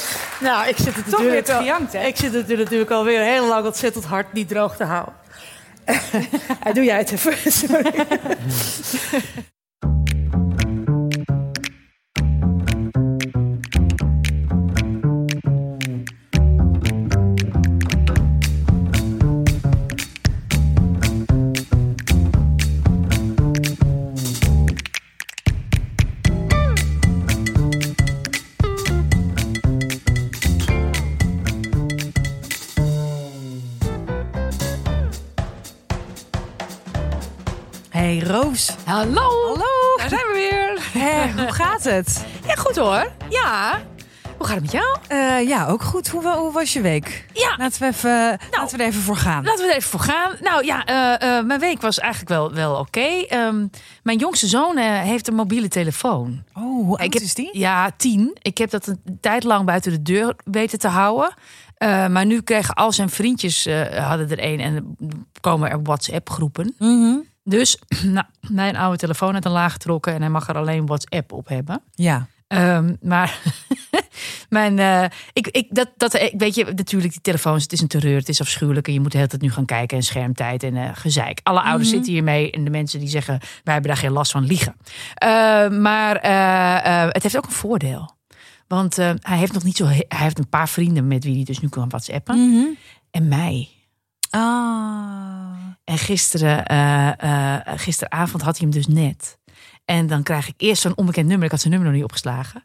Nou, ik zit het Toch weer natuurlijk gejankt, hè? Ik zit het natuurlijk alweer heel lang ontzettend hard niet droog te houden. Doe jij het even. Sorry. Het? Ja, goed hoor. Ja. Hoe gaat het met jou? Eh, ja, ook goed. Hoe, wa- hoe was je week? Ja. Laten we, even, laten we er even voor gaan. Laten we er even voor gaan. Nou ja, eh, eh, mijn week was eigenlijk wel, wel oké. Ehm, mijn jongste zoon eh, heeft een mobiele telefoon. Oh, hoe oud is die? Ja, tien. Ik heb dat een tijd lang buiten de deur weten te houden. Eh, maar nu kregen al zijn vriendjes eh, hadden er een en komen er WhatsApp groepen. Mhm. Dus nou, mijn oude telefoon had een laag getrokken en hij mag er alleen WhatsApp op hebben. Ja. Ehm, maar mijn, eh, ik, ik, dat, dat, ik weet je, natuurlijk, die telefoons, het is een terreur, het is afschuwelijk. En je moet de hele tijd nu gaan kijken en schermtijd en eh, gezeik. Alle ouders zitten hiermee en de mensen die zeggen, wij hebben daar geen last van liegen. Eh, maar eh, eh, het heeft ook een voordeel. Want eh, hij heeft nog niet zo, hij heeft een paar vrienden met wie hij dus nu kan whatsappen. Mhm. En mij. Ah. En gisteren, eh, eh, gisteravond had hij hem dus net. En dan krijg ik eerst zo'n onbekend nummer. Ik had zijn nummer nog niet opgeslagen.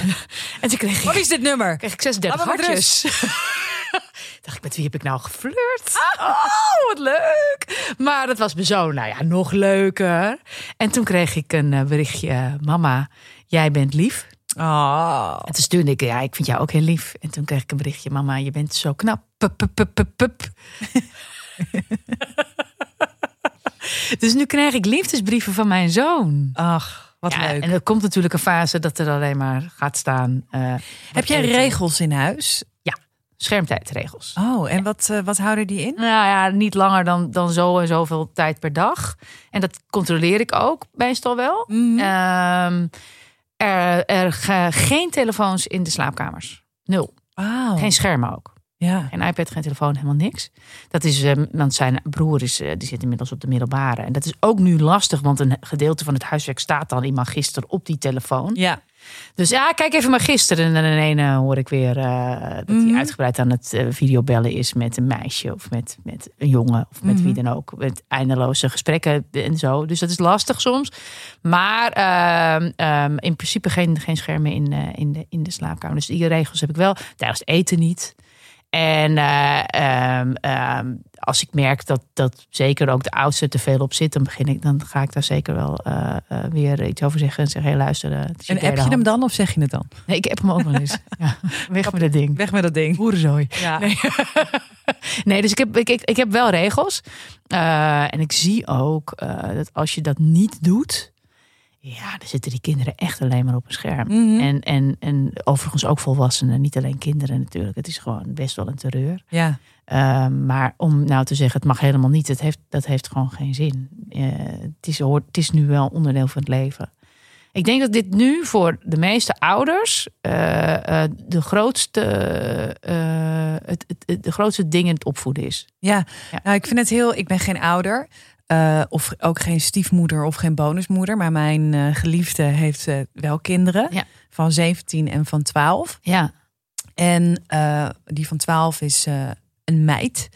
en toen kreeg ik Wat is dit nummer? kreeg ik 36 Laat me met hartjes. Dacht ik, met wie heb ik nou geflirt? Oh, wat leuk. Maar dat was me zo, nou ja, nog leuker. En toen kreeg ik een eh, berichtje. Mama, jij bent lief. Oh. En toen stuurde ik, ja, ik vind jou ook heel lief. En toen kreeg ik een berichtje. Mama, je bent zo knap. Pup, pup, pup, pup. dus nu krijg ik liefdesbrieven van mijn zoon. Ach, wat Ja, leuk. En er komt natuurlijk een fase dat er alleen maar gaat staan. eh, Heb jij regels in huis? Schermtijdregels. Oh, en wat, eh, wat houden die in? Nou ja, niet langer dan, dan zo en zoveel tijd per dag. En dat controleer ik ook meestal wel. Mhm. Ehm, er, er ge- geen telefoons in de slaapkamers. Nul. Wauw. Geen schermen ook. Ja. Geen iPad, geen telefoon, helemaal niks. Dat is, eh, want zijn broer is, eh, die zit inmiddels op de middelbare. En dat is ook nu lastig, want een gedeelte van het huiswerk staat dan in magister op die telefoon. Ja. Dus ja, kijk even maar gisteren. En dan eh, hoor ik weer eh, dat Mhm. hij uitgebreid aan het videobellen is met een meisje of met, met een jongen of met Mhm. wie dan ook. Met eindeloze gesprekken en zo. Dus dat is lastig soms. Maar ehm, ehm, in principe geen, geen schermen in, in, de, in de slaapkamer. Dus die regels heb ik wel. Tijdens eten niet. En eh, ehm, ehm, als ik merk dat, dat zeker ook de oudste te veel op zit, dan begin ik, dan ga ik daar zeker wel eh, eh, weer iets over zeggen en zeggen: hey, luister. En app je hem dan of zeg je het dan? Nee, ik heb hem ook wel eens. Ja, weg met dat ding. Weg met dat ding. Boerenzooi. Ja. Nee. nee, dus ik heb, ik, ik, ik heb wel regels. En ik zie ook dat als je dat niet doet, ja, dan zitten die kinderen echt alleen maar op een scherm. Mhm. En, en, en overigens ook volwassenen, niet alleen kinderen natuurlijk. Het is gewoon best wel een terreur. Ja. Eh, maar om nou te zeggen, het mag helemaal niet, het heeft, dat heeft gewoon geen zin. Eh, het, is, hoort- het is nu wel onderdeel van het leven. Ik denk dat dit nu voor de meeste ouders eh, eh, de, grootste, het, het, het- de grootste ding in het opvoeden is. Ja, Ja. Nou, ik vind het heel. Ik ben geen ouder. Eh, of ook geen stiefmoeder of geen bonusmoeder. Maar mijn eh, geliefde heeft eh, wel kinderen. Ja. Van 17 en van 12. Ja, En die van 12 is een meid.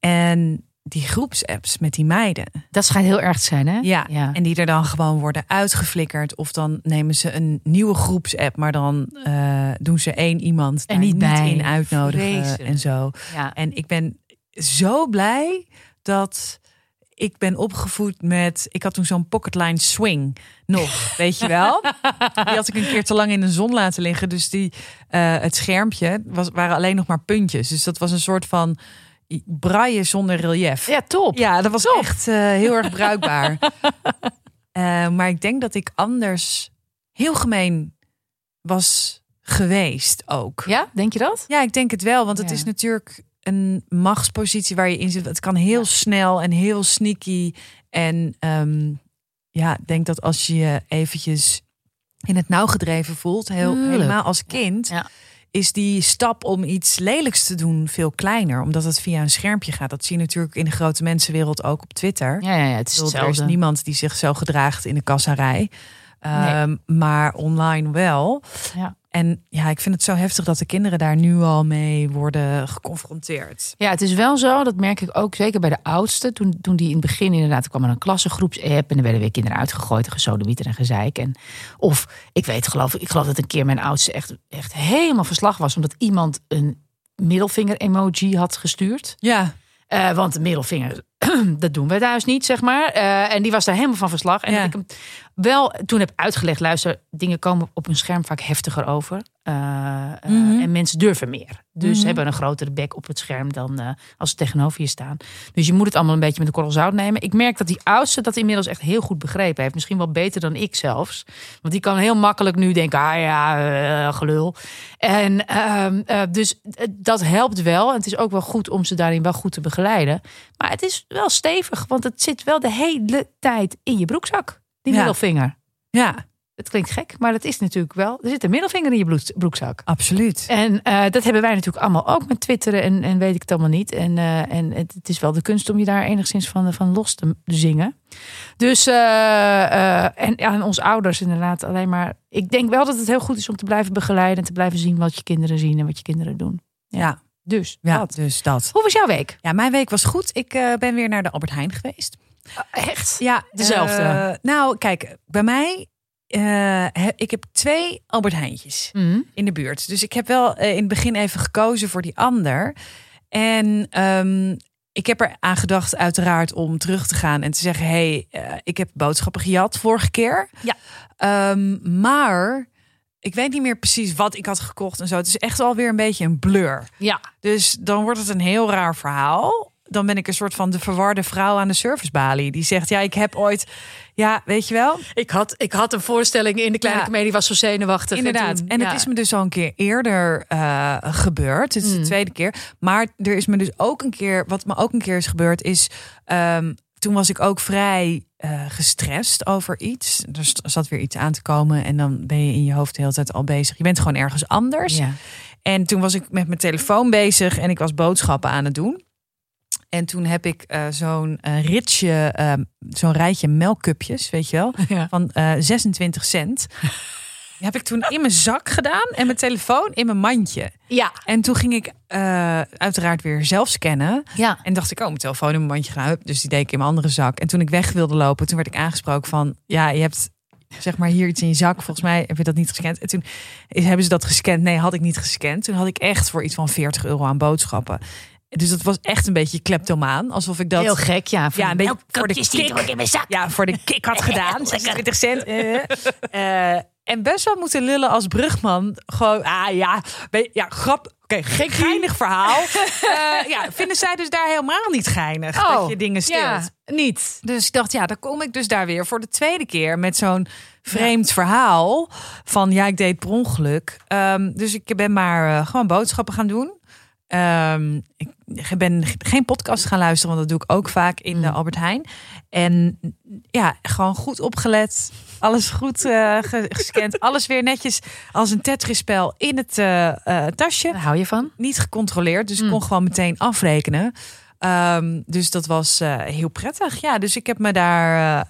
En die groepsapps met die meiden. dat schijnt heel erg te zijn, hè? Ja. ja. En die er dan gewoon worden uitgeflikkerd. Of dan nemen ze een nieuwe groepsapp. Maar dan doen ze één iemand En daar niet bij. in uitnodigen. En zo. ja. En ik ben zo blij dat ik ben opgevoed met. Ik had toen zo'n pocketline swing nog, weet je wel? Die had ik een keer te lang in de zon laten liggen. Dus die, eh, het schermpje was, waren alleen nog maar puntjes. Dus dat was een soort van braille zonder relief. ja, top. Ja, dat was echt eh, heel erg bruikbaar. Eh, maar ik denk dat ik anders heel gemeen was geweest ook. Ja, denk je dat? Ja, ik denk het wel. Want het Ja. is natuurlijk een machtspositie waar je in zit. Het kan heel snel en heel sneaky. En ehm, ja, denk dat als je je eventjes in het nauw gedreven voelt, heel, Tuurlijk. helemaal als kind, Ja. is die stap om iets lelijks te doen veel kleiner. Omdat het via een schermpje gaat. Dat zie je natuurlijk in de grote mensenwereld ook op Twitter. Ja, ja, ja het is bedoel, er is niemand die zich zo gedraagt in de kassarij. Ehm, Maar online wel. Ja. En ja, ik vind het zo heftig dat de kinderen daar nu al mee worden geconfronteerd. Ja, het is wel zo, dat merk ik ook zeker bij de oudste. Toen, toen die in het begin inderdaad er kwam er een klassengroepsapp... en er werden weer kinderen uitgegooid en gesodemieter en gezeik. En, of, ik weet geloof ik, geloof dat een keer mijn oudste echt, echt helemaal verslag was... omdat iemand een middelvinger-emoji had gestuurd. Ja, Eh, want de middelvinger, dat doen we thuis niet, zeg maar. Eh, en die was daar helemaal van verslag. En Ja. dat ik hem wel toen heb uitgelegd... luister, dingen komen op een scherm vaak heftiger over. Eh, eh, Mhm. En mensen durven meer. Dus Mhm. hebben een grotere bek op het scherm dan eh, als ze tegenover je staan. Dus je moet het allemaal een beetje met een korrel zout nemen. Ik merk dat die oudste dat inmiddels echt heel goed begrepen heeft. Misschien wel beter dan ik zelfs. Want die kan heel makkelijk nu denken, ah ja, gelul. En ehm, eh, dus dat helpt wel. En het is ook wel goed om ze daarin wel goed te begeleiden. Maar het is wel stevig, want het zit wel de hele tijd in je broekzak. Die Ja. middelvinger. ja, Het klinkt gek, maar dat is natuurlijk wel. Er zit een middelvinger in je broek- broekzak. absoluut. En eh, dat hebben wij natuurlijk allemaal ook met twitteren en, en weet ik het allemaal niet. En, eh, en het, het is wel de kunst om je daar enigszins van, van los te zingen. Dus, eh, en aan onze ouders inderdaad alleen maar. Ik denk wel dat het heel goed is om te blijven begeleiden en te blijven zien wat je kinderen zien en wat je kinderen doen. Ja, Dus, ja dat. dus dat. Hoe was jouw week? Ja, mijn week was goed. Ik ben weer naar de Albert Heijn geweest. Echt? Ja, Dezelfde? eh, nou, kijk, bij mij, he- ik heb twee Albert Heijntjes Mhm. in de buurt. Dus ik heb wel eh, in het begin even gekozen voor die ander. En ehm, ik heb er aan gedacht, uiteraard, om terug te gaan en te zeggen: hey, ik heb boodschappen gejat vorige keer. Ja. Ehm, maar ik weet niet meer precies wat ik had gekocht en zo. Het is echt alweer een beetje een blur. Ja. Dus dan wordt het een heel raar verhaal. Dan ben ik een soort van de verwarde vrouw aan de servicebalie. Die zegt, ja, ik heb ooit... Ja, weet je wel? Ik had, ik had een voorstelling in de kleine Ja. comedie, was zo zenuwachtig. Inderdaad. toen- En het is me dus al een keer eerder eh, gebeurd. Het is de Mm. tweede keer. Maar er is me dus ook een keer... Wat me ook een keer is gebeurd is... ehm, toen was ik ook vrij eh, gestrest over iets. Er zat weer iets aan te komen. En dan ben je in je hoofd de hele tijd al bezig. Je bent gewoon ergens anders. Ja. En toen was ik met mijn telefoon bezig en ik was boodschappen aan het doen. En toen heb ik eh, zo'n eh, ritje, eh, zo'n rijtje melkcupjes, weet je wel, Ja. van eh 26 cent. Die heb ik toen in mijn zak gedaan en mijn telefoon in mijn mandje. Ja. En toen ging ik eh, uiteraard weer zelf scannen. Ja. En dacht ik, oh, mijn telefoon in mijn mandje gedaan. Dus die deed ik in mijn andere zak. En toen ik weg wilde lopen, toen werd ik aangesproken van... Ja, je hebt zeg maar hier iets in je zak. Volgens mij heb je dat niet gescand. En toen hebben ze dat gescand. Nee, had ik niet gescand. Toen had ik echt voor iets van 40 euro aan boodschappen. Dus dat was echt een beetje kleptomaan. Alsof ik dat... Heel gek, ja. Ja, een beetje voor de kick. in mijn zak. Ja, voor de kick had gedaan. 26 cent. eh. Eh, en best wel moeten lullen als brugman. Gewoon, ah ja, ja grap. Oké, geen geinig verhaal. Eh, ja, vinden zij dus daar helemaal niet geinig dat je dingen steelt. Oh, Ja, niet. Dus ik dacht, ja, dan kom ik dus daar weer voor de tweede keer met zo'n vreemd verhaal. Van ja, ik deed per ongeluk. Ehm, dus ik ben maar gewoon boodschappen gaan doen. Ehm, ik ben geen podcast gaan luisteren, want dat doe ik ook vaak in de Mm. Albert Heijn. En ja, gewoon goed opgelet. Alles goed eh, ge- gescand. alles weer netjes als een Tetris-spel in het eh, eh, tasje Daar hou je van? niet gecontroleerd. Dus ik Mm. kon gewoon meteen afrekenen. Ehm, dus dat was heel prettig. Ja, dus ik heb me daar,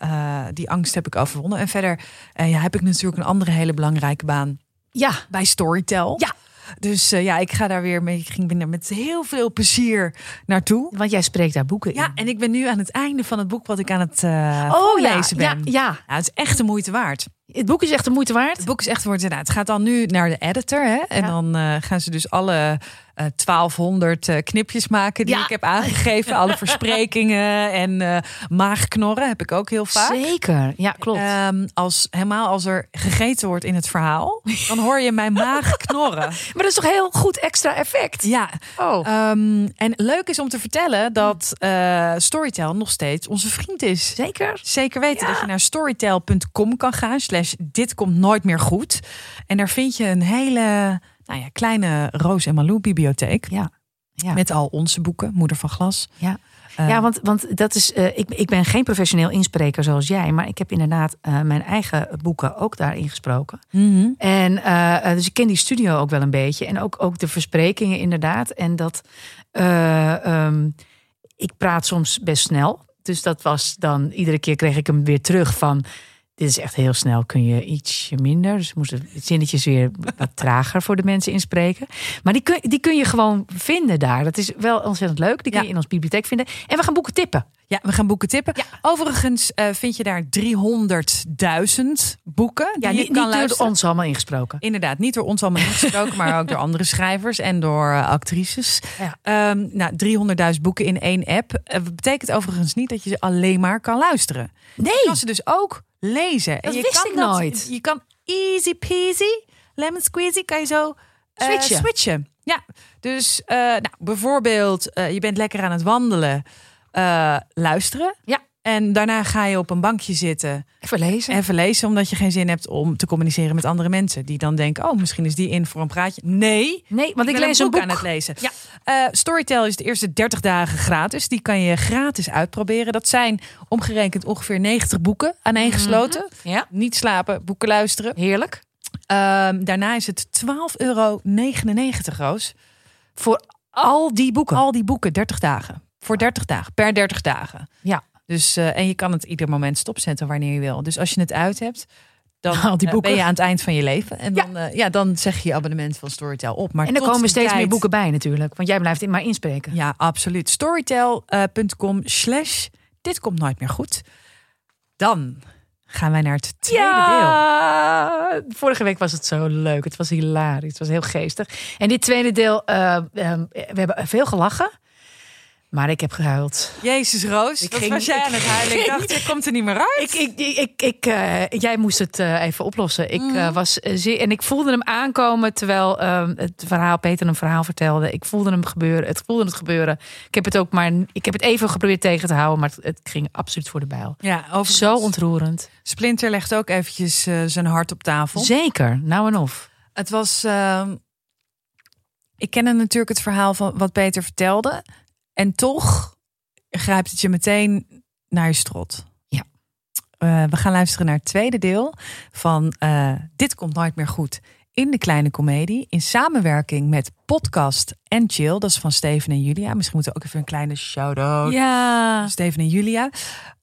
die angst heb ik overwonnen. En verder ja, heb ik natuurlijk een andere hele belangrijke baan Ja. bij Storytel. Ja. Dus eh, ja, ik ga daar weer mee. Ik ging binnen met heel veel plezier naartoe. Want jij spreekt daar boeken in. Ja, en ik ben nu aan het einde van het boek wat ik aan het eh oh ja, voorlezen ja, ben. ja. Ja, het is echt de moeite waard. Het boek is echt de moeite waard. Het boek is echt wordt inderdaad. Het gaat dan nu naar de editor. Hè? En Ja. dan eh, gaan ze dus alle eh 1200 eh, knipjes maken die Ja. ik heb aangegeven. alle versprekingen en eh, maagknorren heb ik ook heel vaak. Zeker. Ja, klopt. Ehm, als, helemaal als er gegeten wordt in het verhaal, dan hoor je mijn maag knorren. maar dat is toch heel goed extra effect? Ja, Oh. ehm, en leuk is om te vertellen dat eh Storytel nog steeds onze vriend is. Zeker? Zeker weten Ja. dat je naar storytel.com kan gaan. Slash dit komt nooit meer goed. En daar vind je een hele nou ja, kleine Roos en Malou bibliotheek. Ja. Ja. Met al onze boeken. Moeder van Glas. Ja. Eh, Ja, want, want dat is, eh, ik, ik ben geen professioneel inspreker zoals jij, maar ik heb inderdaad eh, mijn eigen boeken ook daarin gesproken. mhm. En dus ik ken die studio ook wel een beetje. En ook, ook de versprekingen inderdaad. En dat eh, ehm, ik praat soms best snel. Dus dat was dan, iedere keer kreeg ik hem weer terug van. Dit is echt heel snel, kun je ietsje minder. Dus moesten zinnetjes weer wat trager voor de mensen inspreken. Maar die kun, die kun je gewoon vinden daar. Dat is wel ontzettend leuk. Die kun Ja. je in ons bibliotheek vinden. En we gaan boeken tippen. Ja, we gaan boeken tippen. Overigens eh, vind je daar 300.000 boeken Ja, die je niet, kan niet door ons allemaal ingesproken. Inderdaad, niet door ons allemaal ingesproken, maar ook door andere schrijvers en door eh, actrices. Ja. Ehm, nou, 300.000 boeken in één app. Eh, betekent overigens niet dat je ze alleen maar kan luisteren. Je Nee, kan ze dus ook lezen. Dat je wist kan ik nooit. Je kan easy peasy, lemon squeezy, kan je zo eh, Switchen. switchen. Ja, dus eh, nou, bijvoorbeeld, eh, je bent lekker aan het wandelen, luisteren. Ja. En daarna ga je op een bankje zitten, even lezen. even lezen, omdat je geen zin hebt om te communiceren met andere mensen. Die dan denken, oh, misschien is die in voor een praatje. Nee, Nee, want ik, lees een boek. aan het lezen. Ja. Eh, Storytel is de eerste 30 dagen gratis. Die kan je gratis uitproberen. Dat zijn omgerekend ongeveer 90 boeken aaneengesloten. Ja, Niet slapen, boeken luisteren. heerlijk. Ehm, daarna is het 12,99 euro, Roos. Voor al die boeken. Al die boeken, 30 dagen. Voor 30 dagen, per 30 dagen. Ja. Dus, eh, en je kan het ieder moment stopzetten wanneer je wil. Dus als je het uit hebt, dan Al die eh, boeken. ben je aan het eind van je leven. En Ja. dan, eh, ja, dan zeg je je abonnement van Storytel op. Maar En er komen steeds tijd- meer boeken bij natuurlijk. Want jij blijft in maar inspreken. Ja, absoluut. Storytel.com slash dit komt nooit meer goed. Dan gaan wij naar het tweede deel. Ja, vorige week was het zo leuk. Het was hilarisch. Het was heel geestig. En dit tweede deel, we hebben veel gelachen. Maar ik heb gehuild. Jezus Roos, Ik ging- was jij aan het huilen? Ik dacht, je komt er niet meer uit. Ik, ik, ik, ik, eh, jij moest het eh, even oplossen. Ik Mhm. eh, was zeer, en ik voelde hem aankomen terwijl eh, het verhaal Peter een verhaal vertelde. Ik voelde hem gebeuren. Het voelde het gebeuren. Ik heb het ook maar. Ik heb het even geprobeerd tegen te houden, maar het, het ging absoluut voor de bijl. ja, Zo ontroerend. Splinter legt ook eventjes zijn hart op tafel. Zeker. Nou en of. Het was. ehm, ik kende natuurlijk het verhaal van wat Peter vertelde. En toch grijpt het je meteen naar je strot. Ja. Eh, we gaan luisteren naar het tweede deel van eh, Dit komt nooit meer goed. In de kleine komedie. In samenwerking met Podcast en Chill. Dat is van Steven en Julia. Misschien moeten we ook even een kleine shout-out. Ja. Steven en Julia.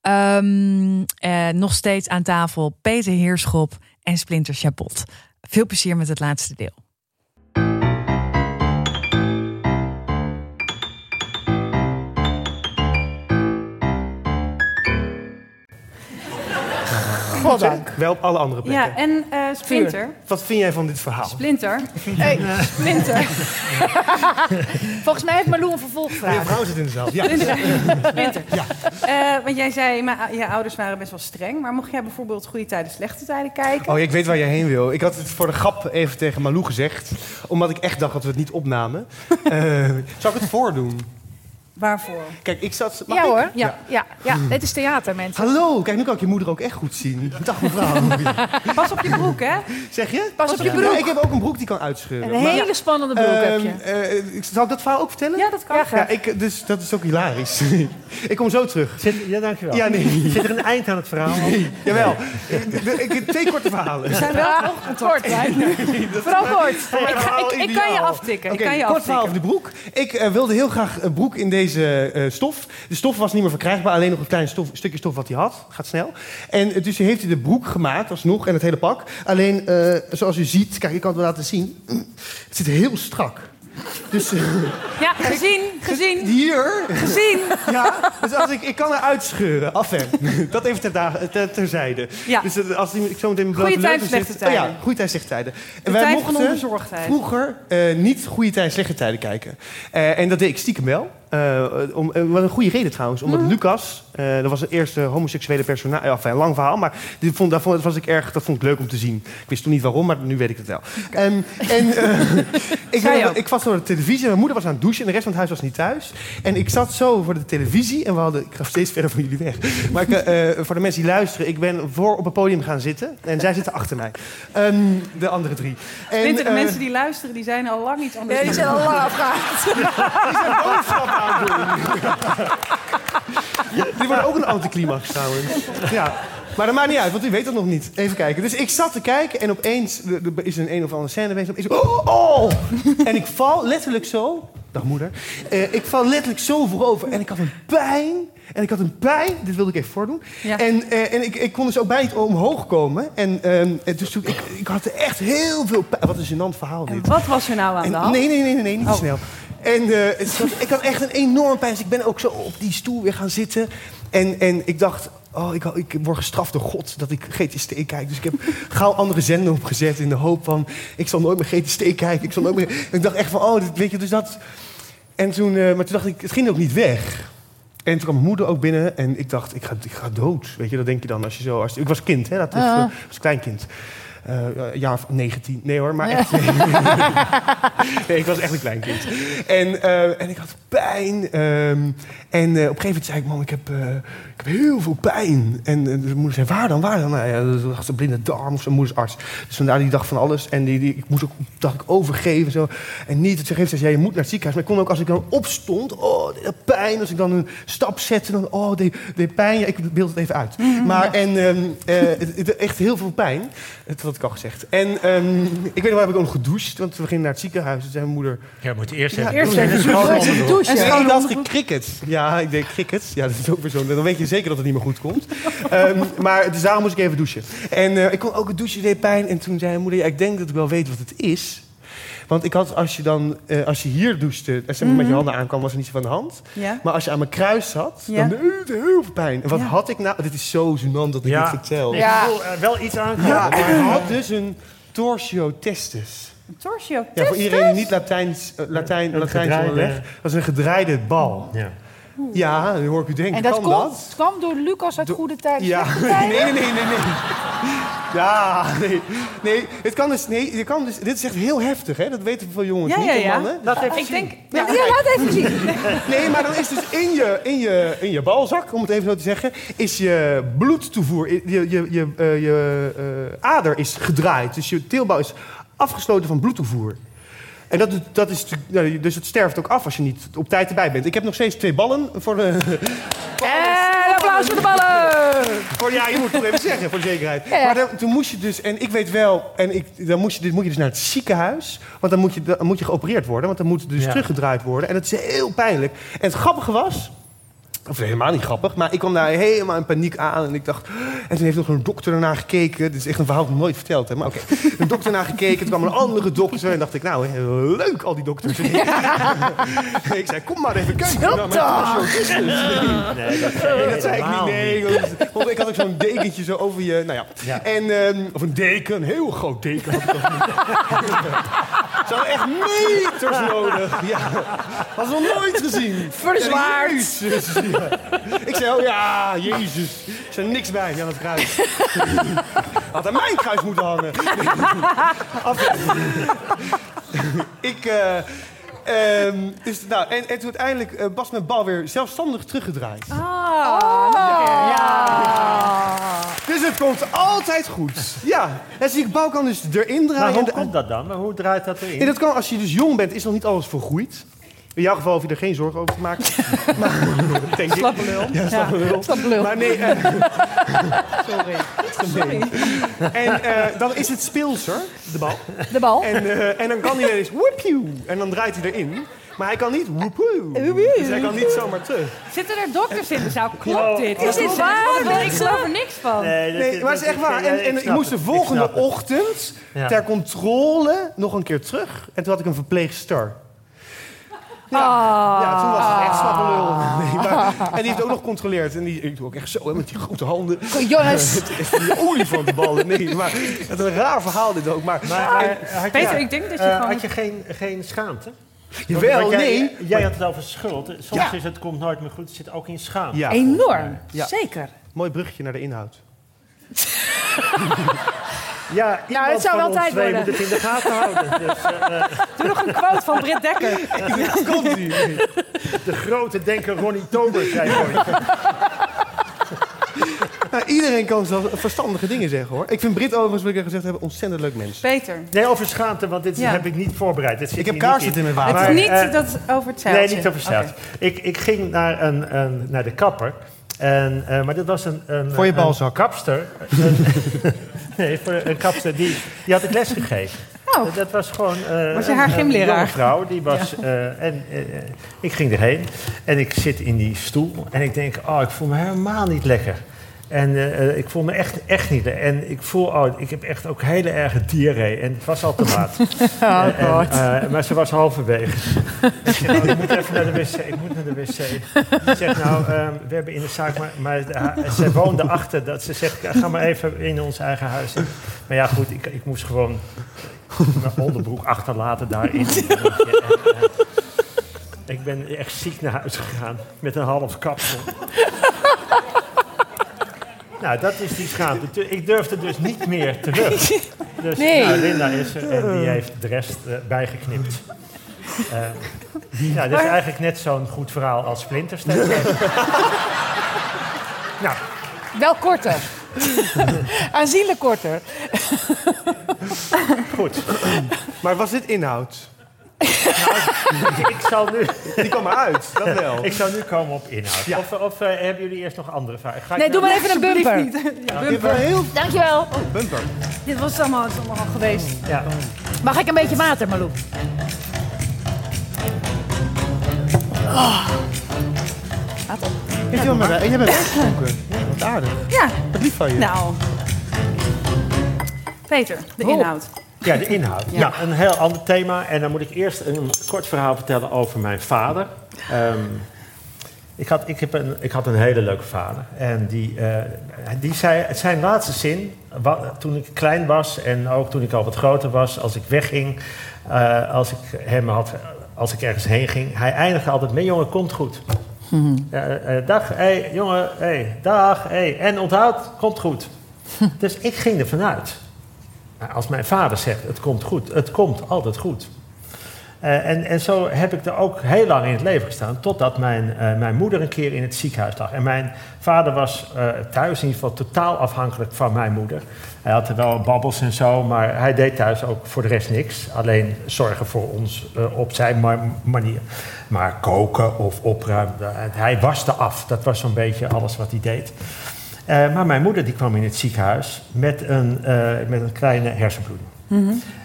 Ehm, eh, nog steeds aan tafel Peter Heerschop en Splinter Chapot. Veel plezier met het laatste deel. Goddank. Wel op alle andere plekken. Ja, en eh, Splinter. Wat vind jij van dit verhaal? Splinter. Hey, Splinter. Volgens mij heeft Marloe een Je vervolgvraag. vrouw zit in de zaal. Ja. Splinter. Eh, want jij zei, mijn, je ouders waren best wel streng. Maar mocht jij bijvoorbeeld goede tijden, slechte tijden kijken? Oh, ik weet waar jij heen wil. Ik had het voor de grap even tegen Malou gezegd. Omdat ik echt dacht dat we het niet opnamen. Eh zou ik het voordoen? Waarvoor? Kijk, ik zat... mag Ja ik? hoor. Ja, ja, ja. Dit is theater, mensen. Hallo, kijk, nu kan ik je moeder ook echt goed zien. Dag mevrouw. Pas op je broek, hè? Zeg je? Pas op je Ja, broek. ik heb ook een broek die kan uitscheuren. Een Maar, hele spannende broek heb je. ehm, eh, ik- zal ik dat verhaal ook vertellen? Ja, dat kan. Ja, graag. Ja, ik, dus dat is ook hilarisch. ik kom zo terug. Zit, ja, dankjewel. Ja, nee. Zit er een eind aan het verhaal? Jawel. Ik, ik, ik- twee korte verhalen. zijn wel Ja, kort. Vooral kort. Ik, ga- ik, ik kan je aftikken. Ik kan je kort verhaal aftikken. over de broek. Ik eh, wilde heel graag een broek in deze eh, stof. De stof was niet meer verkrijgbaar, alleen nog een klein stof, stukje stof wat hij had. Gaat snel. En dus heeft hij de broek gemaakt, alsnog, en het hele pak. Alleen, eh, zoals u ziet, kijk, ik kan het wel laten zien. Het zit heel strak. Dus eh, Ja, gezien, gezien, hier, gezien. ja, dus als ik, ik kan eruit scheuren, af en. Dat even ter, terzijde. Ja. Dus als ik zo meteen mijn tijden, neus zit- slechte Oh ja, tijden. goede tijd, slechte tijden. De tijd van onbezorgdheid. vroeger niet goede tijden, slechte tijden kijken. En dat deed ik stiekem wel. Eh, om, eh, wat een goede reden trouwens. Omdat. Lucas, eh, dat was de eerste homoseksuele personage. Ja, enfin, een lang verhaal, maar die vond, daarvan was ik erg, dat vond ik leuk om te zien. Ik wist toen niet waarom, maar nu weet ik het wel. En, en eh, ik, ik was voor de televisie en mijn moeder was aan het douchen en de rest van het huis was niet thuis. En ik zat zo voor de televisie en we hadden, ik ga steeds verder van jullie weg. Maar ik, eh, voor de mensen die luisteren, ik ben voor op het podium gaan zitten en zij zitten achter mij. Ehm, de andere drie. En, Splinter, de mensen die luisteren, die zijn al lang iets anders. Ja, die zijn al lang afgehaald. boodschap aan doen. Dit wordt ook een anticlimax trouwens. Ja. Maar dat maakt niet uit, want u weet dat nog niet. Even kijken. Dus ik zat te kijken en opeens er er is een een of andere scène bezig. Opeens, oh, oh! En ik val letterlijk zo. Dag moeder. Eh, ik val letterlijk zo voorover en ik had een pijn. En ik had een pijn. Dit wilde ik even voordoen. Ja. En, eh, en ik, ik kon dus ook bijna niet omhoog komen. En, ehm, en dus toen, ik, ik had echt heel veel pijn. Wat een gênant verhaal dit. En wat was er nou aan de hand? nee, nee, nee, nee, nee, niet Oh. snel. En eh, was- ik had echt een enorm pijn. Dus ik ben ook zo op die stoel weer gaan zitten. En, en ik dacht, oh, ik, ik word gestraft door God dat ik GTST kijk. Dus ik heb gauw andere zenden opgezet in de hoop van... ik zal nooit meer GTST kijken. Ik, zal nooit meer... Ik dacht echt van, oh, dit, weet je, dus dat... En toen, eh, maar toen dacht ik, het ging ook niet weg. En toen kwam mijn moeder ook binnen en ik dacht, ik ga, ik ga dood. Weet je, dat denk je dan als je zo... Als, ik was kind, hè, dat was, eh, was kleinkind. Jaar of 19. Nee hoor, maar echt. nee, ik was echt een klein kind. En, eh, en ik had pijn. ehm, en eh, op een gegeven moment zei ik, mam, ik heb, eh, ik heb heel veel pijn. En eh, de moeder zei, waar dan, waar dan? Nou ja, dat was een blinde darm of zo'n moedersarts. Dus vandaar die dag van alles. En die, die, ik moest ook, dacht ik, overgeven. Zo. En niet, zei ze, ja, je moet naar het ziekenhuis. Maar ik kon ook, als ik dan opstond, oh, had pijn. Als ik dan een stap zette, dan, oh, dit, dit pijn. Ja, ik beeld het even uit. Maar, en ehm, eh, het- het- echt heel veel pijn. Dat had ik al gezegd. En ehm, ik weet nog wel, heb ik ook nog gedoucht. Want we gingen naar het ziekenhuis. Toen zei mijn moeder... Ja, moet je eerst Ja, eerst doen. even En douchen. En dacht onderbroek. cricket. Ja, ik deed cricket. Ja, dat is ook weer zo. Dan weet je zeker dat het niet meer goed komt. Ehm, maar dus daarom moest ik even douchen. En eh, ik kon ook het douchen deed pijn. En toen zei mijn moeder, ja, ik denk dat ik wel weet wat het is. Want ik had, als je dan, eh, als je hier douchte, als je met je handen aankwam, was er niet zo van de hand. Ja? Maar als je aan mijn kruis zat, Ja. dan deed het heel veel pijn. En wat Ja. had ik nou? Dit is zo gênant dat ik Ja. dit vertel. Ik voel wel iets aankomen. Ja, maar- ik had dus een torsio testis. Een torsio. Ja, voor iedereen die niet Latijns, eh, Latijn, Een Latijns gedraaide- onderleg. Dat is een gedraaide bal. Ja. Ja, dan hoor ik u denken, En dat kan komt, dat? kwam door Lucas uit Goede Tijden. Ja, nee, nee, nee, nee, nee. Ja, nee. Nee, het kan dus, nee, je kan dus, dit is echt heel heftig, hè? Dat weten veel jongens Ja, niet, ja, ja. mannen. Laat even Ik zien. denk... Ja, Ja, laat even zien. Nee, maar dan is dus in je, in je, in je balzak, om het even zo te zeggen, is je bloedtoevoer, je, je, je, je eh, ader is gedraaid. Dus je teelbouw is afgesloten van bloedtoevoer. En dat, dat is, dus het sterft ook af als je niet op tijd erbij bent. Ik heb nog steeds twee ballen voor de... En applaus voor de ballen. Voor, ja, je moet het toch even zeggen, voor de zekerheid. Ja, ja. Maar dan, toen moest je dus, en ik weet wel, en ik, dan moest je, dus- moet je dus naar het ziekenhuis. Want dan moet je, dan moet je geopereerd worden, want dan moet het dus Ja. teruggedraaid worden. En dat is heel pijnlijk. En het grappige was, of helemaal niet grappig, maar ik kwam daar helemaal in paniek aan. En ik dacht, en toen heeft nog een dokter ernaar gekeken. Dit is echt een verhaal dat ik nooit verteld heb, maar oké. Een dokter naar gekeken, toen kwam een andere dokter. En dacht ik, nou, leuk al die dokters. ik zei, kom maar even kijken. torsio. Nee, dat, Nee, dat zei ik niet. Nee, want- ik had ook zo'n dekentje zo over je. Nou ja. Ja. En, ehm, of een deken, een heel groot deken had ik ook niet. Ze hadden echt meters nodig. Ja. Had ze nog nooit gezien. Verzwaard. Ik zei, oh ja, Jezus. Ik zei niks bij aan het kruis. Had aan mijn kruis moeten hangen. Af- ik. eh, ehm, dus, nou, en, en toen uiteindelijk eh, was mijn bal weer zelfstandig teruggedraaid. Ah, keer. Ja. Dus het komt altijd goed. Ja. En dus die bal kan dus erin draaien. Maar en hoe komt dat dan? Maar hoe draait dat erin? Nee, dat kan als je dus jong bent, is nog niet alles vergroeid. In jouw geval hoef je er geen zorgen over te maken. maar, denk ik. Slappe lul. Ja, slappe lul. Slappe lul. Maar nee, eh, Sorry. nee. En eh, dan is het speelser, de bal. De bal. En, eh, en dan kan hij ineens whoopie. En dan draait hij erin. Maar hij kan niet whoopie. Dus hij kan niet zomaar terug. Zitten er dokters in de zaal? Klopt dit? Is dit waar? Ik geloof er niks van. Nee, dat- maar het is echt waar. ja, En, en ik snap moest de volgende ochtend Ja. ter controle nog een keer terug. En toen had ik een verpleegster. Ja, ja toen was het echt slappe lul. Nee, maar, en die heeft ook nog gecontroleerd. En die, ik doe ook echt zo, hè, met die grote handen. Jongens. Die olifantenballen. Nee, maar het is een raar verhaal dit ook. Maar, Maar, maar had je, Peter, ik denk dat je eh, gewoon... had je geen, geen schaamte? jawel, jij, nee. Jij had het over schuld. Soms Ja. is het komt nooit meer goed. Het zit ook in schaamte. Ja, Enorm. Ja. Zeker. mooi bruggetje naar de inhoud. Ja, iemand het zou wel tijd worden. moet het in de gaten houden. Dus, eh, eh, Doe nog een quote van Britt Dekker. Komt ie. de grote denker Ronnie Tober zei ooit. Nou, iedereen kan zelfs verstandige dingen zeggen hoor. Ik vind Brit overigens, wil ik even gezegd hebben, een ontzettend leuk mens. Peter. Nee, over schaamte, want dit Ja. heb ik niet voorbereid. Dit zit Ik heb kaarsen in mijn water. het is niet eh, dat over het zeiltje. Nee, niet over. Oké. Ik, ik ging naar, een, een, naar de kapper. En, eh, maar dat was een, een, Voor je een balzak. kapster. Een- nee, voor een kapster. Die, die had ik les gegeven. Oh. Dat was gewoon eh, Was je haar een- jonge vrouw. Die was, eh, en eh, ik ging erheen. En ik zit in die stoel. En ik denk, oh, ik voel me helemaal niet lekker. En eh, eh, ik voel me echt, echt niet. En ik voel, oh, ik heb echt ook hele erge diarree. En het was al te laat. Oh, Eh, en, maar ze was halverwege. ik zeg, nou, ik moet even naar de wc. Ik moet naar de wc. Ze zegt, nou, ehm, we hebben in de zaak... Maar, maar de- ze woonde achter. Dat ze zegt, ga maar even in ons eigen huis. Maar ja, goed, ik, ik moest gewoon mijn onderbroek achterlaten daarin. Ik ben echt ziek naar huis gegaan. Met een half kapsel. Nou, dat is die schaamte. Ik durfde dus niet meer terug. Dus Nee. nou, Linda is er en die heeft de rest eh, bijgeknipt. Eh, ja, dat is eigenlijk net zo'n goed verhaal als Splinter steeds heeft. nou, Wel korter. Aanzienlijk korter. goed. Maar was dit inhoud? Ik zal nu, Die kwam eruit, dat wel. ik zal nu komen op inhoud. Ja. Of, of eh, hebben jullie eerst nog andere vragen? Ga ik Nee, doe nou- maar even een bumper. Niet. Ja, Je wel heel Dankjewel. bumper. Dit was allemaal, is allemaal al geweest. Ja. Mag ik een beetje water, Malou? Maar, en jij bent wat aardig. Ja, Wat lief van je. nou. Peter, de Oh. inhoud. Ja, de inhoud. Ja. Ja. een heel ander thema. En dan moet ik eerst een kort verhaal vertellen over mijn vader. Ehm, ik, had, ik, heb een, ik had een hele leuke vader. En die, eh, die zei, zijn laatste zin, wa- toen ik klein was en ook toen ik al wat groter was, als ik wegging, eh, als ik hem had, als ik ergens heen ging, hij eindigde altijd met: jongen, komt goed. Ja, eh, dag, hé, jongen, hé, dag, hé. En onthoud, komt goed. dus ik ging er vanuit. Nou, Als mijn vader zegt, het komt goed, het komt altijd goed. Eh, en, en zo heb ik er ook heel lang in het leven gestaan, totdat mijn, eh, mijn moeder een keer in het ziekenhuis lag. En mijn vader was eh, thuis in ieder geval totaal afhankelijk van mijn moeder. Hij had er wel babbels en zo, maar hij deed thuis ook voor de rest niks. Alleen zorgen voor ons op zijn ma- manier. Maar koken of opruimen, hij waste af. Dat was zo'n beetje alles wat hij deed. Eh, maar mijn moeder die kwam in het ziekenhuis met een, eh, met een kleine hersenbloeding.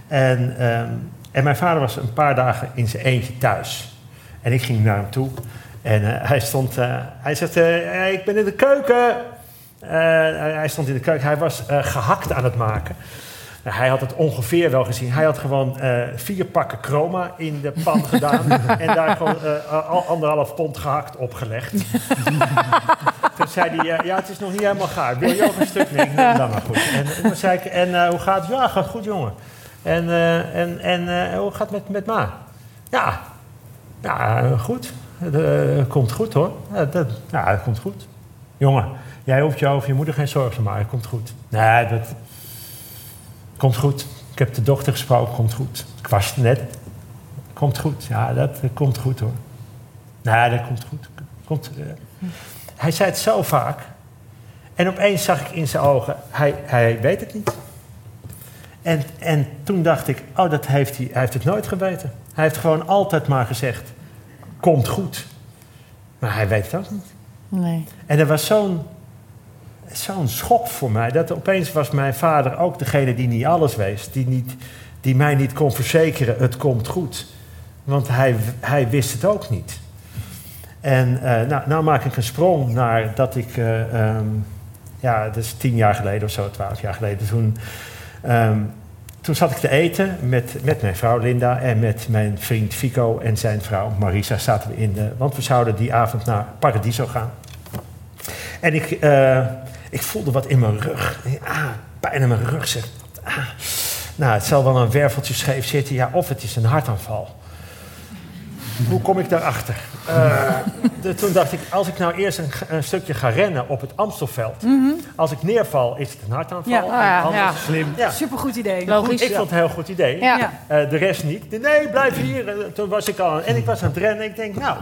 En, ehm, en mijn vader was een paar dagen in zijn eentje thuis. En ik ging naar hem toe. En eh, hij stond, hij zegt, hey, ik ben in de keuken. Hij stond in de keuken, hij was eh, gehakt aan het maken. Nou, hij had het ongeveer wel gezien. Hij had gewoon vier pakken chroma in de pan gedaan. en daar gewoon al anderhalf pond gehakt opgelegd. Toen zei hij, ja, het is nog niet helemaal gaar. Wil je ook een stuk? Nee, dan maar goed. En toen zei ik, en eh, hoe gaat het? Ja, gaat goed, jongen. En, eh, en, en eh, hoe gaat het met, met ma? Ja, ja goed. Eh, komt goed, hoor. Ja, dat, ja, komt goed. Jongen, jij hoeft je over je moeder geen zorgen te maken. Het komt goed. Nee, dat komt goed. Ik heb de dochter gesproken, komt goed. Ik was net. Komt goed. Ja, dat eh, komt goed, hoor. Nee, dat komt goed. Komt, hij zei het zo vaak. En opeens zag ik in zijn ogen, hij, hij weet het niet. En, en toen dacht ik, oh, dat heeft hij, hij heeft het nooit geweten. Hij heeft gewoon altijd maar gezegd, komt goed. Maar hij weet het ook niet. Nee. En er was zo'n zo'n schok voor mij. Dat opeens was mijn vader ook degene die niet alles wees. Die, niet, die mij niet kon verzekeren, het komt goed. Want hij, hij wist het ook niet. En eh, nou, nou maak ik een sprong naar dat ik... eh, ehm, ja, dat is tien jaar geleden of zo, twaalf jaar geleden. Toen, ehm, toen zat ik te eten met, met mijn vrouw Linda en met mijn vriend Fico en zijn vrouw Marisa zaten we in de... Want we zouden die avond naar Paradiso gaan. En ik, eh, ik voelde wat in mijn rug. Ah, pijn in mijn rug. Zeg. Ah. Nou, het zal wel een werveltje scheef zitten. Ja, of het is een hartaanval. Hoe kom ik daarachter? Eh, de- toen dacht ik, als ik nou eerst een, een stukje ga rennen op het Amstelveld. Als ik neerval, is het een hartaanval. Ja. Oh ja, En anders- ja. Slim. Ja. Supergoed idee. Logisch. Ik vond het een heel goed idee. Eh, de rest niet. Nee, blijf hier. Eh, toen was ik al aan, en ik was aan het rennen. Ik denk, nou,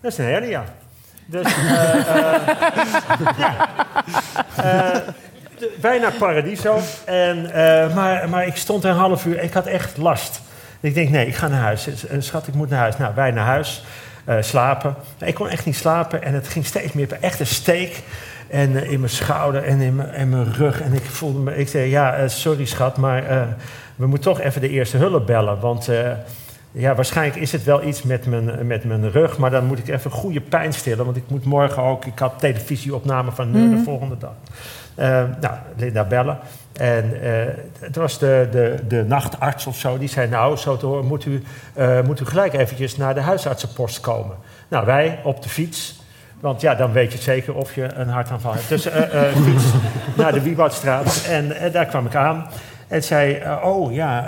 dat is een hernia. Dus, eh, eh, ja. Eh, naar Paradiso. En, eh, maar, maar ik stond er een half uur ik had echt last. Ik denk, nee, ik ga naar huis. En schat, ik moet naar huis. Nou, wij naar huis. eh, slapen. Ik kon echt niet slapen en het ging steeds meer. Echt een steek. En eh, in mijn schouder en in mijn, en mijn rug. En ik voelde me... Ik zei, ja, eh, sorry schat, maar eh, we moeten toch even de eerste hulp bellen. Want... eh, ja, waarschijnlijk is het wel iets met mijn, met mijn rug, maar dan moet ik even goede pijn stillen. Want ik moet morgen ook, ik had televisieopname van nu de volgende dag. Eh, nou, Linda bellen. En eh, het was de, de, de nachtarts of zo, die zei: Nou, zo te horen, moet u, eh, moet u gelijk eventjes naar de huisartsenpost komen. Nou, wij op de fiets. Want ja, dan weet je zeker of je een hartaanval hebt. Dus eh, fiets naar de Wieboudstraat. En daar kwam ik aan. En zei, oh ja,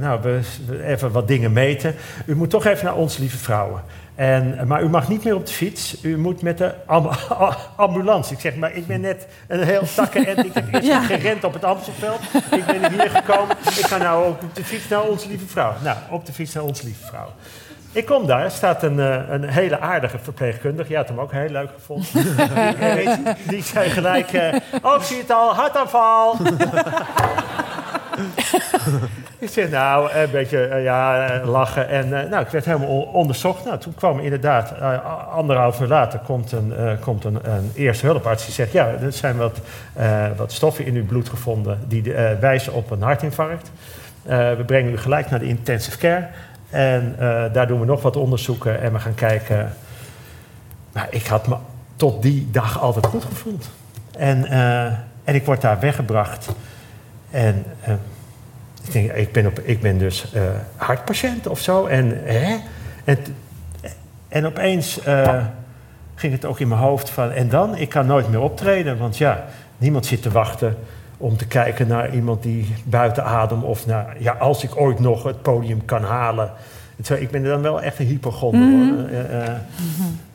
nou, we, we even wat dingen meten. U moet toch even naar ons, lieve vrouwen. En, maar u mag niet meer op de fiets. U moet met de am- ambulance. Ik zeg, maar ik ben net een heel takken en ik heb eerst Ja. gerend op het Amstelveld. Ik ben hier gekomen. Ik ga nou ook op de fiets naar onze lieve vrouw. Nou, op de fiets naar onze lieve vrouw. Ik kom daar, staat een, eh, een hele aardige verpleegkundige. Je had hem ook heel leuk gevonden. die, die zei gelijk, eh, oh, ik zie het al, hartaanval. ik zeg, nou, een beetje eh, ja, eh, lachen. En eh, nou, ik werd helemaal on- onderzocht. Nou, toen kwam inderdaad, eh, anderhalf uur later, komt een, eh, komt een, een eerste hulparts die zegt... ja, er zijn wat, eh, wat stoffen in uw bloed gevonden die eh, wijzen op een hartinfarct. Eh, we brengen u gelijk naar de intensive care. En eh, daar doen we nog wat onderzoeken en we gaan kijken. Nou, ik had me tot die dag altijd goed gevoeld. En, eh, en ik word daar weggebracht. En eh, ik denk, ik ben, op, ik ben dus eh, hartpatiënt of zo. En, hè? en, en opeens eh, ging het ook in mijn hoofd van... en dan? Ik kan nooit meer optreden. Want ja, niemand zit te wachten om te kijken naar iemand die buiten adem... of naar, ja, als ik ooit nog het podium kan halen. Ik ben dan wel echt een hypochonder.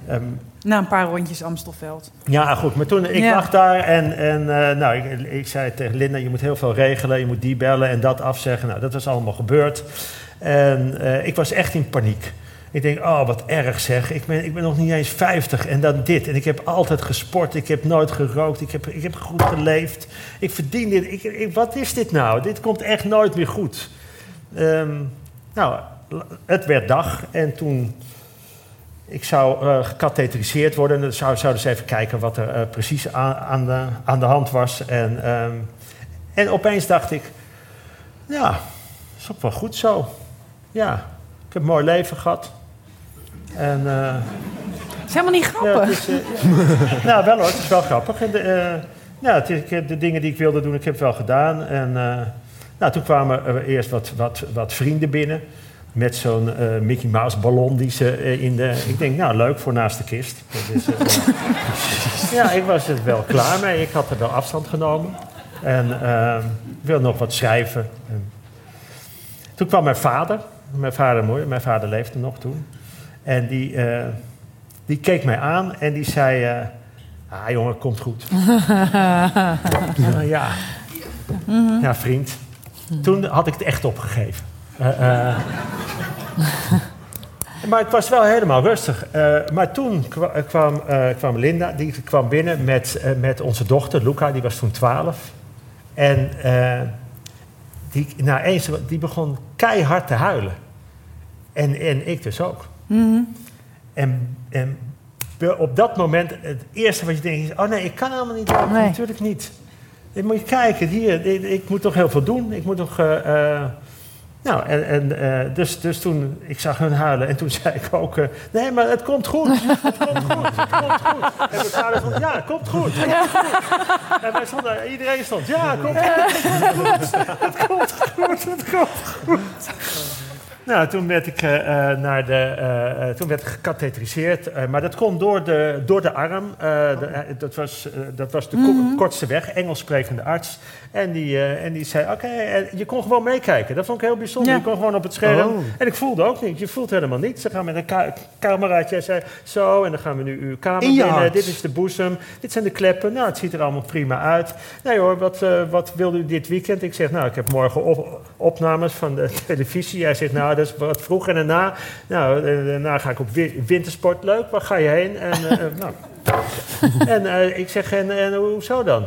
ehm, Na een paar rondjes Amstelveld. ja, goed. Maar toen, ik Ja. lag daar en, en eh, nou, ik, ik zei tegen Linda, je moet heel veel regelen. Je moet die bellen en dat afzeggen. Nou, dat was allemaal gebeurd. En eh, ik was echt in paniek. Ik denk, oh, wat erg zeg. Ik ben, ik ben nog niet eens 50 en dan dit. En ik heb altijd gesport. Ik heb nooit gerookt. Ik heb, ik heb goed geleefd. Ik verdien dit. Ik, ik- wat is dit nou? Dit komt echt nooit meer goed. Ehm, nou, het werd dag en toen ik zou eh gecatheteriseerd worden. En dan zou, zouden ze even kijken wat er eh, precies aan, aan, de, aan de hand was. En, ehm, en opeens dacht ik, ja, is ook wel goed zo. Ja, ik heb een mooi leven gehad. En eh, Dat is helemaal niet grappig. het is, eh, nou, wel hoor, het is wel grappig. En de, eh, ja, het is- de dingen die ik wilde doen, ik heb wel gedaan. En eh, nou, toen kwamen er eerst wat, wat, wat vrienden binnen. Met zo'n eh, Mickey Mouse ballon die ze eh, in de... Ik denk, nou, leuk voor naast de kist. Dat is, eh, ja, ik was er wel klaar mee. Ik had er wel afstand genomen. En eh, ik wilde nog wat schrijven. En toen kwam mijn vader. Mijn vader, mooi, mijn vader leefde nog toen. En die... eh, die keek mij aan en die zei... eh, ah jongen, komt goed. Ja. Ja, vriend. Toen had ik het echt opgegeven. Eh, eh. maar het was wel helemaal rustig. Eh, maar toen kwa- kwam, kwam Linda, die kwam binnen met, met onze dochter, Luca, die was toen 12. En die, nou, eens, die begon keihard te huilen. En, en ik dus ook. En, en be- op dat moment, het eerste wat je denkt is... oh nee, ik kan helemaal niet. Nee. Natuurlijk niet. Dan moet je kijken, hier, ik, ik moet toch heel veel doen. Ik moet toch... nou, en, en, eh, dus, dus toen, ik zag hun huilen en toen zei ik ook... eh, nee, maar het komt goed. Het komt goed, het komt goed. En mijn vader stond, ja, komt goed. Komt goed. En wij stonden, iedereen stond, ja, het komt goed. Het komt goed, het komt goed. Nou, toen werd ik, eh, naar de, eh, toen werd ik gecatheteriseerd. maar dat kon door de, door de arm. de- dat, was, dat was de ko- kortste weg, Engels sprekende arts. En die, en die zei, oké, je kon gewoon meekijken. Dat vond ik heel bijzonder. Ja. Je kon gewoon op het scherm. Oh. En ik voelde ook niet. Je voelt helemaal niet. Ze gaan met een ka cameraatje en zei, zo, en dan gaan we nu uw kamer In binnen. Dit is de boezem, dit zijn de kleppen. Nou, het ziet er allemaal prima uit. Nee hoor, wat, wat wilde u dit weekend? Ik zeg, nou, ik heb morgen op- opnames van de televisie. Hij zegt, nou, is wat vroeg en daarna. Nou, eh, daarna ga ik op wi- wintersport. Leuk, waar ga je heen? En, eh, eh, nou, en ik zeg, en, en hoezo dan?